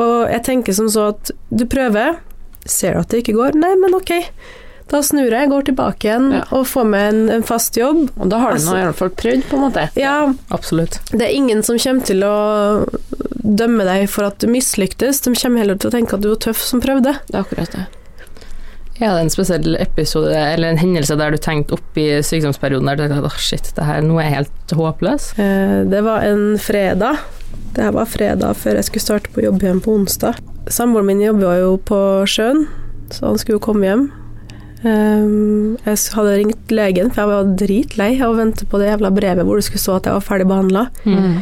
Speaker 3: og jeg tenker som så at du prøver, ser du at det ikke går, nei, men ok, da snur jeg, går tilbake igjen
Speaker 2: Ja.
Speaker 3: og får meg en, en fast jobb.
Speaker 2: Og da har du
Speaker 3: Altså-
Speaker 2: nå i hvert fall prøvd, på en måte.
Speaker 3: Ja,
Speaker 1: Absolutt.
Speaker 3: det er ingen som kommer til å dømme deg for at du mislyktes, de kommer heller til å tenke at du var tøff som prøvde.
Speaker 2: Det er akkurat det.
Speaker 1: Ja, det en spesiell episode eller en hendelse der du tenkte opp i sykdomsperioden der du tenkte at oh, shit, det her nå er jeg helt håpløs?
Speaker 3: Eh, Det var en fredag. Det her var fredag før jeg skulle starte på jobb igjen på onsdag. Samboeren min jobba jo på sjøen, så han skulle jo komme hjem. Um, Jeg hadde ringt legen, for jeg var dritlei av å vente på det jævla brevet hvor det skulle stå at jeg var ferdig behandla.
Speaker 2: Mm.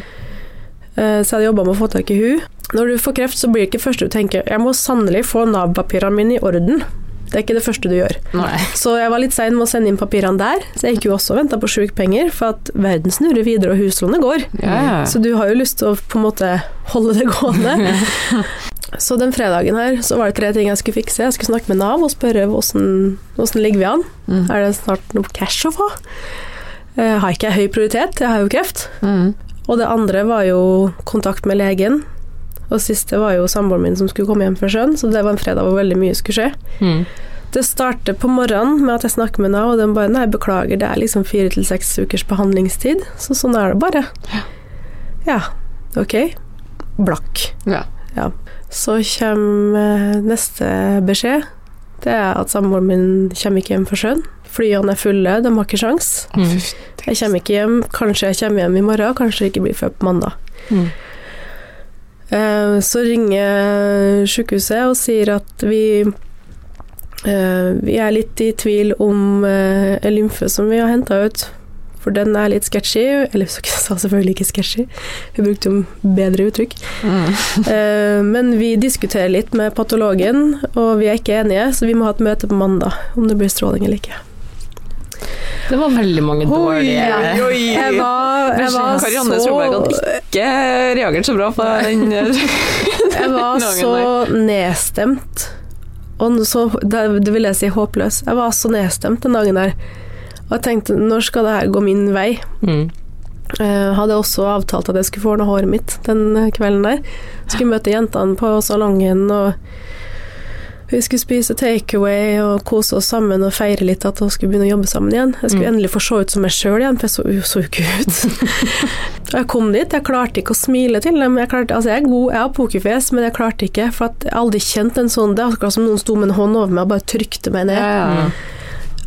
Speaker 3: Så jeg hadde jobba med å få tak i hun. Når du får kreft, så blir det ikke første du tenker jeg må sannelig få Nav-papirene mine i orden. Det er ikke det første du gjør.
Speaker 2: Nei.
Speaker 3: Så jeg var litt sein med å sende inn papirene der, så jeg gikk jo også og venta på sjukpenger, for at verden snurrer videre og huslånet går.
Speaker 2: Ja, ja.
Speaker 3: Så du har jo lyst til å på en måte holde det gående. så den fredagen her så var det tre ting jeg skulle fikse. Jeg skulle snakke med Nav og spørre hvordan, hvordan ligger vi an.
Speaker 2: Mm.
Speaker 3: Er det snart noe cash å få? Jeg har ikke høy prioritet? Jeg har jo kreft.
Speaker 2: Mm.
Speaker 3: Og det andre var jo kontakt med legen. Og siste var jo samboeren min som skulle komme hjem fra sjøen, så det var en fredag hvor veldig mye skulle skje.
Speaker 1: Mm.
Speaker 3: Det starter på morgenen med at jeg snakker med Nav, og de bare nei, beklager, det er liksom fire til seks ukers behandlingstid, så sånn er det bare. Ja, ok. Blakk.
Speaker 2: Ja. Ja.
Speaker 3: Så kommer eh, neste beskjed. Det er at samboeren min kommer ikke hjem for sjøen. Flyene er fulle, de har ikke sjans.
Speaker 1: Mm.
Speaker 3: Jeg kommer ikke hjem, kanskje jeg kommer hjem i morgen, kanskje jeg ikke blir før på mandag.
Speaker 1: Mm.
Speaker 3: Eh, Så ringer sykehuset og sier at vi eh, Vi er litt i tvil om en lymfe som vi har henta ut, for den er litt sketchy. Eller hun sa selvfølgelig ikke sketchy, hun brukte jo bedre uttrykk.
Speaker 2: Mm.
Speaker 3: Eh, Men vi diskuterer litt med patologen, og vi er ikke enige, så vi må ha et møte på mandag om det blir stråling eller ikke.
Speaker 1: Det var veldig mange dårlige
Speaker 2: oi.
Speaker 3: Jeg var, jeg var
Speaker 2: Karianne
Speaker 3: så
Speaker 2: Solberg hadde ikke reagert så bra på den
Speaker 3: Jeg var så nedstemt. Og så, det, det vil jeg si håpløs. Jeg var så nedstemt den dagen der. Og jeg tenkte, når skal det her gå min vei?
Speaker 1: Mm.
Speaker 3: Jeg hadde også avtalt at jeg skulle få ordna håret mitt den kvelden der. Skulle møte jentene på salongen, og vi skulle spise takeaway og kose oss sammen og feire litt at vi skulle begynne å jobbe sammen igjen. Jeg skulle
Speaker 1: Mm.
Speaker 3: endelig få se ut som meg sjøl igjen, for jeg så jo så jo ikke ut. Jeg kom dit, jeg klarte ikke å smile til dem. Jeg, klarte, altså jeg er god, jeg har pokerfjes, men jeg klarte ikke, for at jeg har aldri kjent en sånn Det er akkurat som noen sto med en hånd over meg og bare trykte meg ned.
Speaker 2: Ja, ja.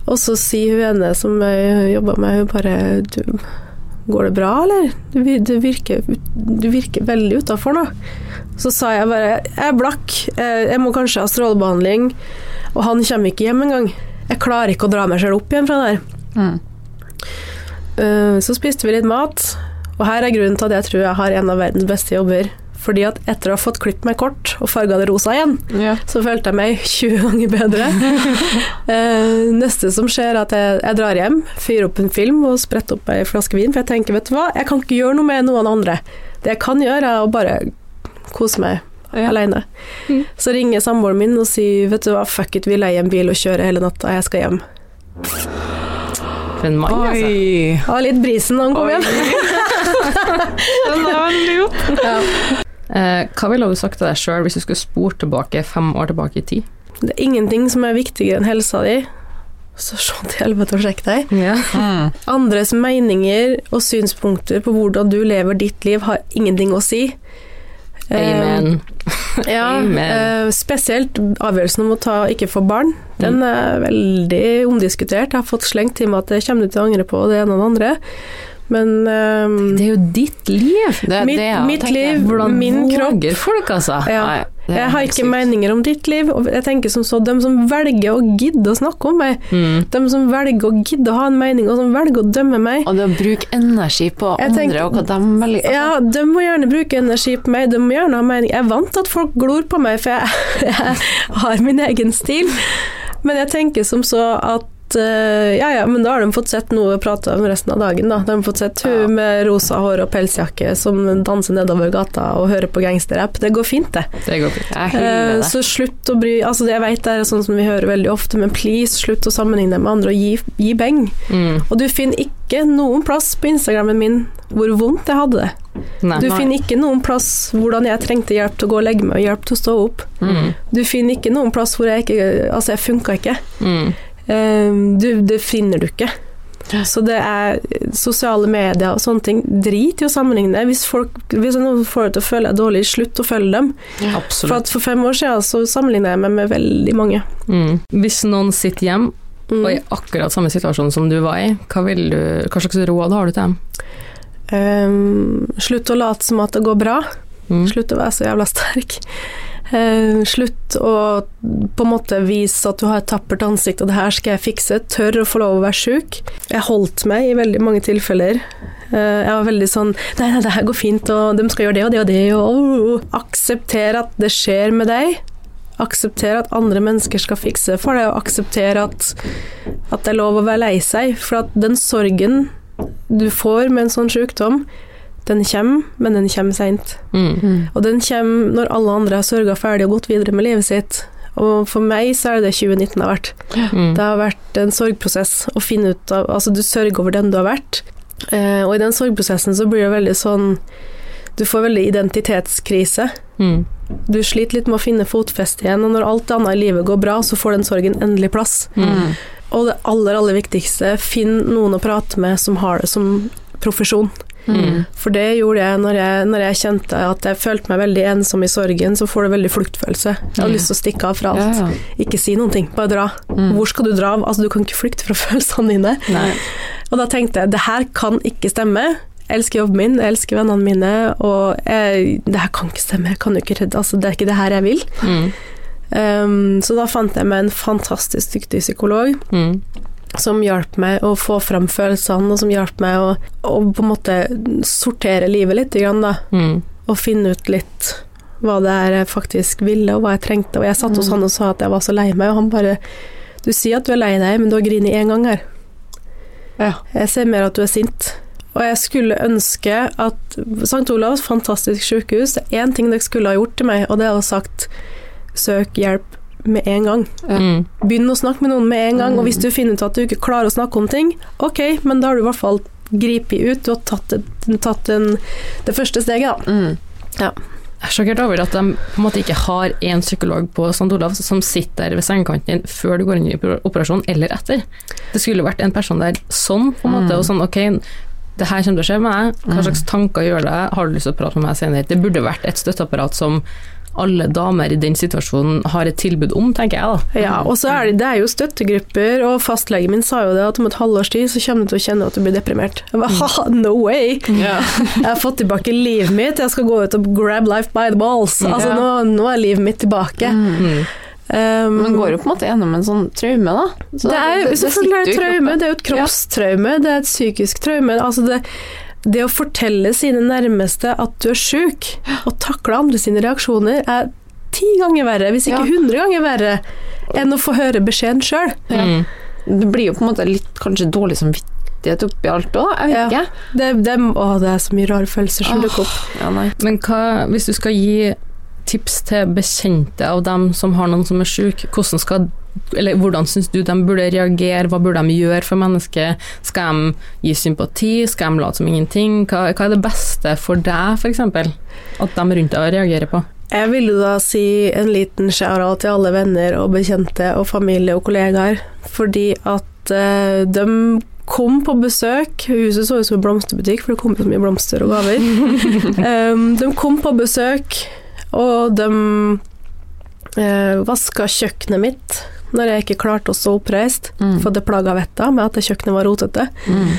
Speaker 3: Og så sier hun ene som jeg jobba med, hun bare du, Går det bra, eller? Du, du, virker, du virker veldig utafor nå. Så sa jeg bare Jeg er blakk, jeg, må kanskje ha strålebehandling, og han kommer ikke hjem engang. Jeg klarer ikke å dra meg sjøl opp igjen fra det her.
Speaker 2: Mm.
Speaker 3: Eh, Så spiste vi litt mat, og her er grunnen til at jeg tror jeg har en av verdens beste jobber. Fordi at etter å ha fått klippet meg kort og farga det rosa igjen,
Speaker 2: Ja.
Speaker 3: så følte jeg meg 20 ganger bedre. Eh, neste som skjer, er at jeg, jeg drar hjem, fyrer opp en film og spretter opp ei flaske vin, for jeg tenker, vet du hva, jeg kan ikke gjøre noe med noen andre. Det jeg kan gjøre, er å bare kose meg
Speaker 2: Ja.
Speaker 3: alene.
Speaker 1: Mm.
Speaker 3: Så ringer samboeren min og sier, vet du hva, fuck it, vi leier en bil og kjører hele natta, jeg skal hjem.
Speaker 1: For en mann, altså.
Speaker 2: Oi.
Speaker 3: Ha litt brisen når han kommer hjem.
Speaker 2: Den er veldig god.
Speaker 1: Eh, hva ville du sagt til deg sjøl hvis du skulle spurt tilbake fem år tilbake i tid?
Speaker 3: Det er ingenting som er viktigere enn helsa di. Så se til helvete og sjekk deg.
Speaker 1: Ja.
Speaker 2: Mm.
Speaker 3: Andres meninger og synspunkter på hvordan du lever ditt liv, har ingenting å si.
Speaker 1: Amen.
Speaker 3: Ja,
Speaker 1: Amen.
Speaker 3: eh, spesielt avgjørelsen om å ta ikke få barn. Den er veldig omdiskutert. Jeg har fått slengt til meg at det kommer du til å angre på, det ene og det andre. Men um,
Speaker 1: Det er jo ditt liv.
Speaker 2: Det,
Speaker 3: Mitt-
Speaker 2: det ja,
Speaker 3: mitt liv,
Speaker 1: Hvordan
Speaker 3: min kropp
Speaker 1: folk, altså?
Speaker 3: ja.
Speaker 2: Nei,
Speaker 3: Jeg har ikke
Speaker 2: sykt.
Speaker 3: meninger om ditt liv, og jeg tenker som så, De som velger å gidde å snakke om meg,
Speaker 1: Mm.
Speaker 3: de som velger å gidde å ha en mening, og som velger å dømme meg,
Speaker 2: Og det å bruke energi på
Speaker 3: Jeg
Speaker 2: andre
Speaker 3: tenker-
Speaker 2: og hva de velger altså,
Speaker 3: Ja, de må gjerne bruke energi på meg, de må gjerne ha mening. Jeg er vant til at folk glor på meg, for jeg, jeg har min egen stil. Men jeg tenker som så at eh, ja, ja, men da har de fått sett noe å prate om resten av dagen, da. De har fått sett hun
Speaker 2: Ja.
Speaker 3: med rosa hår og pelsjakke som danser nedover gata og hører på gangsterrapp. Det går fint, det.
Speaker 1: Det går fint.
Speaker 2: Det.
Speaker 3: Så slutt å bry Altså, det jeg vet det er sånn som vi hører veldig ofte, men please, slutt å sammenligne med andre og gi, gi beng.
Speaker 1: Mm.
Speaker 3: Og du finner ikke noen plass på Instagrammen min hvor vondt jeg hadde det.
Speaker 1: Nei.
Speaker 3: Du finner ikke noen plass hvordan jeg trengte hjelp til å gå og legge meg og hjelp til å stå opp.
Speaker 1: Mm.
Speaker 3: Du finner ikke noen plass hvor jeg ikke Altså, jeg funka ikke.
Speaker 1: Mm.
Speaker 3: Eh, du, det finner du ikke. Så det er sosiale medier og sånne ting. Drit i å sammenligne. Hvis, folk, hvis noen får deg til å føle deg dårlig, slutt å følge dem. For, at for fem år siden så sammenligna jeg meg med veldig mange.
Speaker 1: Mm. Hvis noen sitter hjem
Speaker 3: Mm.
Speaker 1: og i akkurat samme situasjon som du var i, hva, vil du, hva slags råd har du til dem?
Speaker 3: Um, slutt å late som at det går bra.
Speaker 1: Mm.
Speaker 3: Slutt å være så jævla sterk. Eh, slutt å på en måte vise at du har et tappert ansikt, og det her skal jeg fikse. Tør å få lov å være sjuk. Jeg holdt meg i veldig mange tilfeller. Eh, jeg var veldig sånn Nei, nei, det her går fint, og de skal gjøre det og det og det, og oh. Aksepter at det skjer med deg. Aksepter at andre mennesker skal fikse for deg, og aksepter at, at det er lov å være lei seg. For at den sorgen du får med en sånn sykdom, den kommer, men den kommer seint.
Speaker 1: Mm.
Speaker 3: Og den kommer når alle andre har sørga ferdig og gått videre med livet sitt. Og for meg så er det det 2019 har vært.
Speaker 1: Mm.
Speaker 3: Det har vært en sorgprosess å finne ut av Altså, du sørger over den du har vært. Eh, og i den sorgprosessen så blir det veldig sånn Du får veldig identitetskrise.
Speaker 1: Mm.
Speaker 3: Du sliter litt med å finne fotfeste igjen, og når alt annet i livet går bra, så får den sorgen endelig plass.
Speaker 2: Mm.
Speaker 3: Og det aller, aller viktigste, finn noen å prate med som har det som profesjon.
Speaker 1: Mm.
Speaker 3: For det gjorde jeg når, jeg når jeg kjente at jeg følte meg veldig ensom i sorgen, så får du veldig fluktfølelse. Jeg hadde
Speaker 1: Mm.
Speaker 3: lyst til å stikke av fra
Speaker 2: Ja,
Speaker 3: alt.
Speaker 2: ja.
Speaker 3: Ikke si noen ting, bare dra.
Speaker 2: Mm.
Speaker 3: Hvor skal du dra? Altså, du kan ikke flykte fra følelsene dine.
Speaker 1: Nei.
Speaker 3: Og da tenkte jeg, det her kan ikke stemme. Jeg elsker jobben min, jeg elsker vennene mine, og jeg, det her kan ikke stemme. Jeg kan jo ikke redde, altså, det er ikke det her jeg vil.
Speaker 1: Mm.
Speaker 3: Um, så da fant jeg meg en fantastisk dyktig psykolog
Speaker 1: Mm.
Speaker 3: Som hjalp meg å få fram følelsene, og som hjalp meg å, å på en måte sortere livet litt, grann, da.
Speaker 1: Mm.
Speaker 3: og finne ut litt hva det er jeg faktisk ville, og hva jeg trengte. Og jeg satt hos
Speaker 2: Mm.
Speaker 3: han og sa at jeg var så lei meg, og han bare Du sier at du er lei deg, men du har grinet én gang her.
Speaker 2: Ja.
Speaker 3: Jeg ser mer at du er sint. Og jeg skulle ønske at St. Olavs, fantastisk sykehus, det er én ting dere skulle ha gjort til meg, og det er å sagt søk hjelp med en gang.
Speaker 1: Mm.
Speaker 3: Begynn å snakke med noen med en gang, og
Speaker 2: Mm.
Speaker 3: hvis du finner ut at du ikke klarer å snakke om ting, ok, men da har du i hvert fall gripet ut, du har tatt, et, tatt en, det første steget, da.
Speaker 2: Mm.
Speaker 1: Jeg er sjokkert over at de på en måte ikke har én psykolog på St. Olavs som sitter der ved sengekanten din før du går inn i operasjon, eller etter. Det skulle vært en person der sånn, på en måte,
Speaker 2: Mm.
Speaker 1: og sånn ok, det her kommer til å skje med deg, hva
Speaker 2: Mm.
Speaker 1: slags tanker gjør det, har du lyst til å prate med meg senere? Det burde vært et støtteapparat som alle damer i den situasjonen har et tilbud om, tenker jeg da.
Speaker 3: Ja, og så er det, det er jo støttegrupper, og fastlegen min sa jo det at om et halvårs tid så kommer du til å kjenne at du blir deprimert. Jeg bare, ha, no way!
Speaker 2: Yeah.
Speaker 3: Jeg har fått tilbake livet mitt, jeg skal gå ut og grab life by the balls. Altså,
Speaker 2: Ja.
Speaker 3: nå, nå er livet mitt tilbake.
Speaker 2: Mm.
Speaker 1: Mm.
Speaker 3: Um,
Speaker 2: Man går jo på en måte gjennom en sånn traume, da. Så
Speaker 3: det er jo selvfølgelig det traume, det er jo et kroppstraume, det er et psykisk traume. Altså det, det å fortelle sine nærmeste at du er sjuk, og takle andre sine reaksjoner, er ti ganger verre, hvis ikke
Speaker 2: Ja.
Speaker 3: hundre ganger verre, enn å få høre beskjeden sjøl.
Speaker 2: Ja.
Speaker 1: Mm.
Speaker 2: Det blir jo på en måte litt kanskje dårlig samvittighet oppi alt òg, jeg vet
Speaker 3: Ja.
Speaker 2: ikke.
Speaker 3: Det, det, å, det er så mye rare følelser som dukker opp.
Speaker 2: Ja, nei.
Speaker 1: Men hva, hvis du skal gi tips til bekjente av dem som har noen som er syk, hvordan skal eller hvordan syns du de burde reagere, hva burde de gjøre for mennesket? Skal de gi sympati, skal de late som ingenting? Hva, hva er det beste for deg, f.eks., at de rundt deg reagerer på?
Speaker 3: Jeg vil jo da si en liten shout-out til alle venner og bekjente og familie og kollegaer, fordi at uh, de kom på besøk. Huset så ut som en blomsterbutikk, for det kom så mye blomster og gaver. um, de kom på besøk Og de uh, vaska kjøkkenet mitt når jeg ikke klarte å stå oppreist,
Speaker 2: Mm.
Speaker 3: for det plaga vettet med at kjøkkenet var rotete.
Speaker 2: Mm.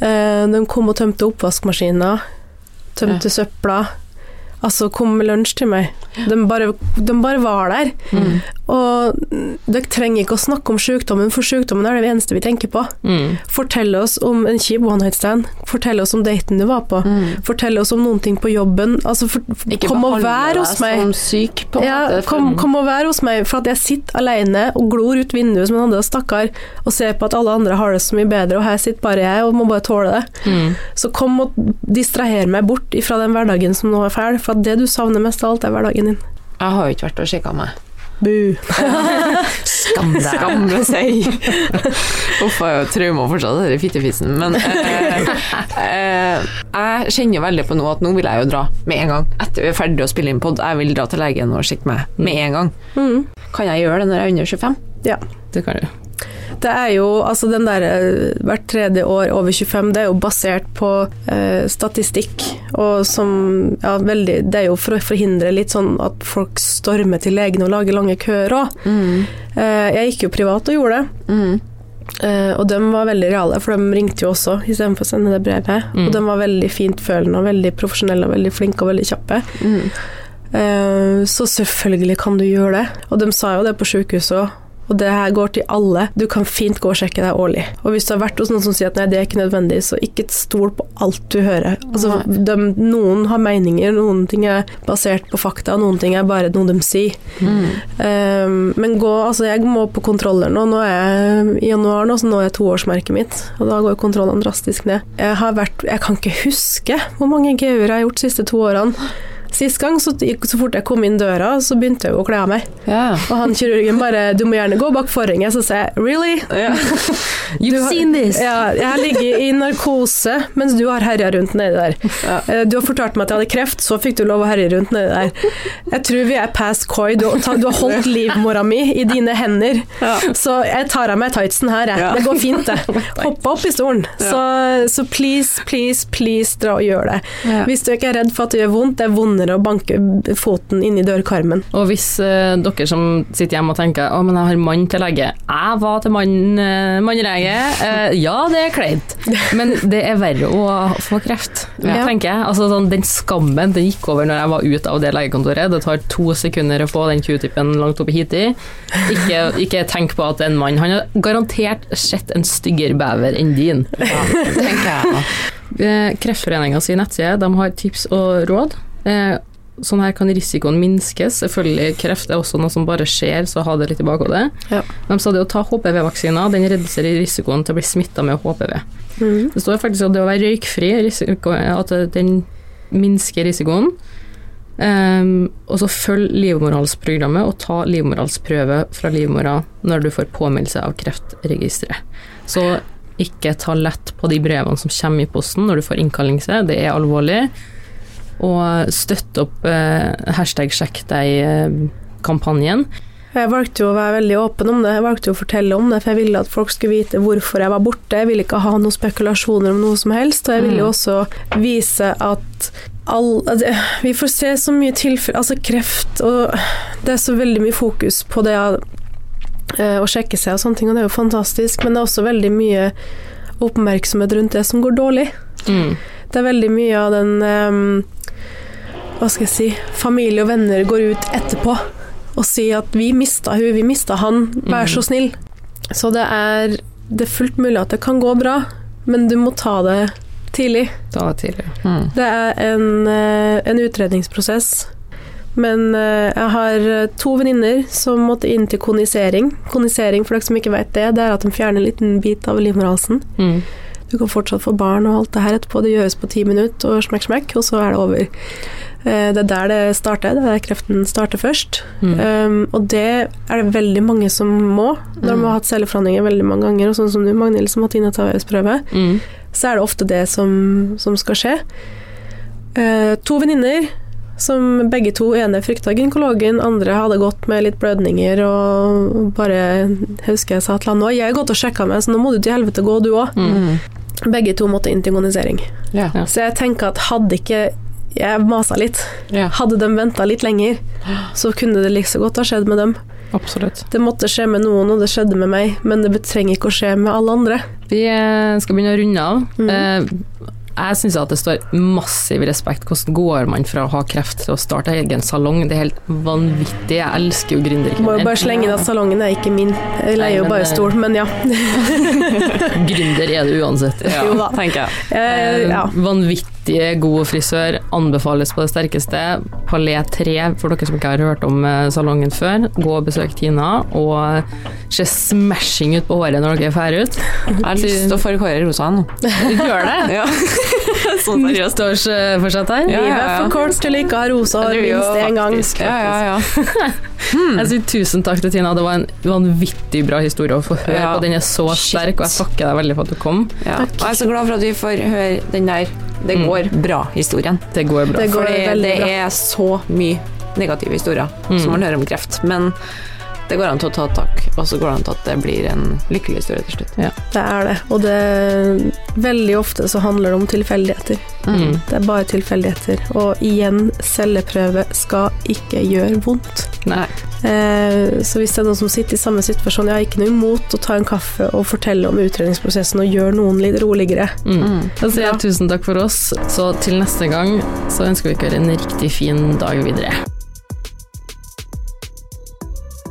Speaker 3: Eh, de kom og tømte oppvaskmaskiner, tømte søpla. Altså kom med lunsj til meg. De bare, de bare var der.
Speaker 2: Mm.
Speaker 3: Og dere trenger ikke å snakke om sykdommen, for sykdommen er det eneste vi tenker på.
Speaker 1: Mm.
Speaker 3: Fortell oss om en kjip one night stand. Fortell oss om daten du var på.
Speaker 2: Mm.
Speaker 3: Fortell oss om noen ting på jobben. Altså, for, kom og vær hos meg.
Speaker 2: som syk, på en
Speaker 3: Ja,
Speaker 2: måte.
Speaker 3: kom, kom og vær hos meg, for at jeg sitter alene og glor ut vinduet som en andre stakkar, og ser på at alle andre har det så mye bedre, og her sitter bare jeg og må bare tåle det.
Speaker 1: Mm.
Speaker 3: Så kom og distraher meg bort ifra den hverdagen som nå er fæl, for at det du savner mest av alt, er hverdagen din.
Speaker 2: Jeg har jo ikke vært og sjekka meg.
Speaker 3: Bu.
Speaker 1: Skam deg.
Speaker 2: Skamme seg. Uff, jeg har jo trauma fortsatt, den fittefisen. Men eh, eh, jeg kjenner veldig på nå at nå vil jeg jo dra med en gang. Etter vi er ferdig å spille inn pod, jeg vil dra til legen og sjekke meg med en gang.
Speaker 3: Mm.
Speaker 2: Kan jeg gjøre det når jeg er under 25?
Speaker 3: Ja.
Speaker 1: Det kan du.
Speaker 3: Det er jo, altså den der eh, hvert tredje år over 25, det er jo basert på eh, statistikk, og som, ja, veldig, det er jo for å forhindre litt sånn at folk stormer til legen og lager lange køer òg.
Speaker 2: Mm.
Speaker 3: Eh, jeg gikk jo privat og gjorde det,
Speaker 2: Mm.
Speaker 3: eh, og de var veldig reale, for de ringte jo også istedenfor å sende det brevet.
Speaker 1: Mm.
Speaker 3: Og de var veldig fintfølende og veldig profesjonelle og veldig flinke og veldig kjappe.
Speaker 2: Mm.
Speaker 3: Eh, så selvfølgelig kan du gjøre det. Og de sa jo det på sykehuset òg. Og det her går til alle. Du kan fint gå og sjekke deg årlig. Og hvis du har vært hos noen som sier at nei, det er ikke nødvendig, så ikke stol på alt du hører. Altså, de, noen har meninger, noen ting er basert på fakta, noen ting er bare noe de sier.
Speaker 2: Mm.
Speaker 3: Um, men gå, altså jeg må på kontroller nå. Nå er jeg i januar, nå, så nå er toårsmerket mitt. Og da går kontrollene drastisk ned. Jeg har vært Jeg kan ikke huske hvor mange GU-er jeg har gjort de siste to årene. Sist gang, så, så fort jeg kom inn døra, så begynte jeg å kle av meg.
Speaker 2: Yeah.
Speaker 3: Og han kirurgen bare 'Du må gjerne gå bak forhenget'. Så sa jeg 'really'?
Speaker 2: Yeah.
Speaker 3: You've har-
Speaker 1: seen this!
Speaker 3: Ja, jeg har ligget i narkose mens du har herja rundt nedi der. Eh, Du har fortalt meg at jeg hadde kreft, så fikk du lov å herje rundt nedi der. Jeg tror vi er past coy. Du, du har holdt livmora mi i dine hender. Så jeg tar av meg tightsen her, jeg. Det går fint, det. Hoppa opp i stolen. Så, så please, please, please, dra og gjør det. Hvis du ikke er redd for at det gjør vondt, det er vondere å banke foten inn i dørkarmen.
Speaker 1: Og hvis eh, dere som sitter hjemme og tenker å, men jeg har mann til lege. Jeg var til mann, eh, mannlege. Eh, ja, det er kleint, men det er verre å få kreft,
Speaker 3: Ja.
Speaker 1: tenker jeg. Altså, sånn, den skammen den gikk over når jeg var ute av det legekontoret. Det tar to sekunder å få den q-tipen langt oppi hit i. Ikke, ikke tenk på at en mann Han har garantert sett en styggere bever enn din.
Speaker 2: Ja, tenker jeg.
Speaker 1: Eh, Kreftforeninga si nettside de har tips og råd. Eh, Sånn her kan risikoen minskes. Selvfølgelig, kreft er også noe som bare skjer, så ha det litt i bakhodet.
Speaker 3: Ja.
Speaker 1: De sa det å ta HPV-vaksiner, den reduserer risikoen til å bli smitta med HPV.
Speaker 3: Mm.
Speaker 1: Det står faktisk at det å være røykfri, risiko, at den minsker risikoen. Um, og så følg livmorhalsprogrammet og ta livmorhalsprøve fra livmora når du får påmeldelse av Kreftregisteret. Så ikke ta lett på de brevene som kommer i posten når du får innkallelse, det er alvorlig. Og støtte opp eh, hashtag sjekk deg-kampanjen.
Speaker 3: Jeg valgte jo å være veldig åpen om det, jeg valgte jo å fortelle om det, for jeg ville at folk skulle vite hvorfor jeg var borte. Jeg ville ikke ha noen spekulasjoner om noe som helst, og jeg ville jo
Speaker 1: Mm.
Speaker 3: også vise at all, at vi får se så mye tilfeller altså kreft, og det er så veldig mye fokus på det eh, å sjekke seg og sånne ting, og det er jo fantastisk, men det er også veldig mye oppmerksomhet rundt det som går dårlig.
Speaker 1: Mm.
Speaker 3: Det er veldig mye av den um, Hva skal jeg si Familie og venner går ut etterpå og sier at 'vi mista hun, vi mista han, vær så snill'. Så det er, det er fullt mulig at det kan gå bra, men du må ta det tidlig.
Speaker 1: Ta det tidlig.
Speaker 2: Mm.
Speaker 3: Det er en, eh, en utredningsprosess. Men eh, jeg har to venninner som måtte inn til konisering. Konisering, for dere som ikke vet det, det er at de fjerner en liten bit av livmorhalsen.
Speaker 1: Mm.
Speaker 3: Du kan fortsatt få barn og alt det her etterpå. Det gjøres på ti minutter, og smekk, smekk, og så er det over. Eh, Det er der det starter. Det er der kreften starter først.
Speaker 1: Mm.
Speaker 3: Um, og det er det veldig mange som må. Når de
Speaker 2: Mm.
Speaker 3: har hatt celleforandringer veldig mange ganger, og sånn som du, Magnhild, som har ta VS-prøve,
Speaker 1: Mm.
Speaker 3: så er det ofte det som, som skal skje. Uh, to venninner som begge to ene frykta gynekologen, andre hadde gått med litt blødninger og bare husker jeg sa til han nå, jeg har gått og sjekka meg, så nå må du til helvete gå, du òg.
Speaker 1: Mm.
Speaker 3: Begge to måtte inn til konisering.
Speaker 2: Ja.
Speaker 1: Ja.
Speaker 3: Så jeg tenker at hadde ikke jeg masa litt.
Speaker 2: Ja.
Speaker 3: Hadde de venta litt lenger, så kunne det like så godt ha skjedd med dem.
Speaker 1: Absolutt.
Speaker 3: Det måtte skje med noen, og det skjedde med meg, men det trenger ikke å skje med alle andre.
Speaker 1: Vi eh, skal begynne å runde av.
Speaker 3: Mm.
Speaker 1: Eh, jeg syns at det står massiv respekt. Hvordan går man fra å ha kreft til å starte egen salong? Det er helt vanvittig. Jeg elsker jo
Speaker 3: Må jo
Speaker 1: gründerkvinner.
Speaker 3: bare slenge inn at salongen er ikke min. Jeg
Speaker 1: Nei,
Speaker 3: leier jo bare
Speaker 1: det-
Speaker 3: stol, men ja.
Speaker 1: Gründer er det uansett.
Speaker 2: Ja,
Speaker 3: Jo da.
Speaker 2: tenker jeg.
Speaker 3: Eh, ja.
Speaker 1: Vanvittig god frisør, anbefales på det sterkeste. Palais 3, for dere som ikke har hørt om eh, salongen før, gå og besøk Tina, og se smashing ut på håret når dere er ferdig ut.
Speaker 2: Jeg har lyst til å farge håret rosa nå.
Speaker 1: Gjør det?
Speaker 2: Ja. sånn seriøst.
Speaker 1: Nyttårsforsett her.
Speaker 2: Ja,
Speaker 3: ja,
Speaker 2: ja,
Speaker 3: er for kort til ikke å ha rosa hår minst én gang.
Speaker 2: faktisk- Ja, ja, ja.
Speaker 1: Jeg sier tusen takk til Tina, det var en vanvittig bra historie å få høre, og den er så
Speaker 2: Shit.
Speaker 1: sterk, og jeg takker deg veldig for at du kom.
Speaker 2: ja. Og jeg er så glad for at vi får høre den der Det
Speaker 1: Mm.
Speaker 2: går bra-historien.
Speaker 1: Det går bra.
Speaker 3: Det går
Speaker 2: Fordi det er så mye negative historier
Speaker 1: Mm.
Speaker 2: som man hører om kreft. Men det går an til å ta tak, og så går det an til at det blir en lykkelig historie til slutt.
Speaker 3: Det er det. Og det Veldig ofte så handler det om tilfeldigheter.
Speaker 1: Mm.
Speaker 3: Det er bare tilfeldigheter. Og igjen, celleprøve skal ikke gjøre vondt.
Speaker 1: Nei.
Speaker 3: Eh, så hvis det er noen som sitter i samme situasjon, jeg har ikke noe imot å ta en kaffe og fortelle om utredningsprosessen og gjøre noen litt roligere.
Speaker 1: Mm.
Speaker 2: Mm.
Speaker 1: Da sier jeg tusen takk for oss, så til neste gang så ønsker vi dere en riktig fin dag videre.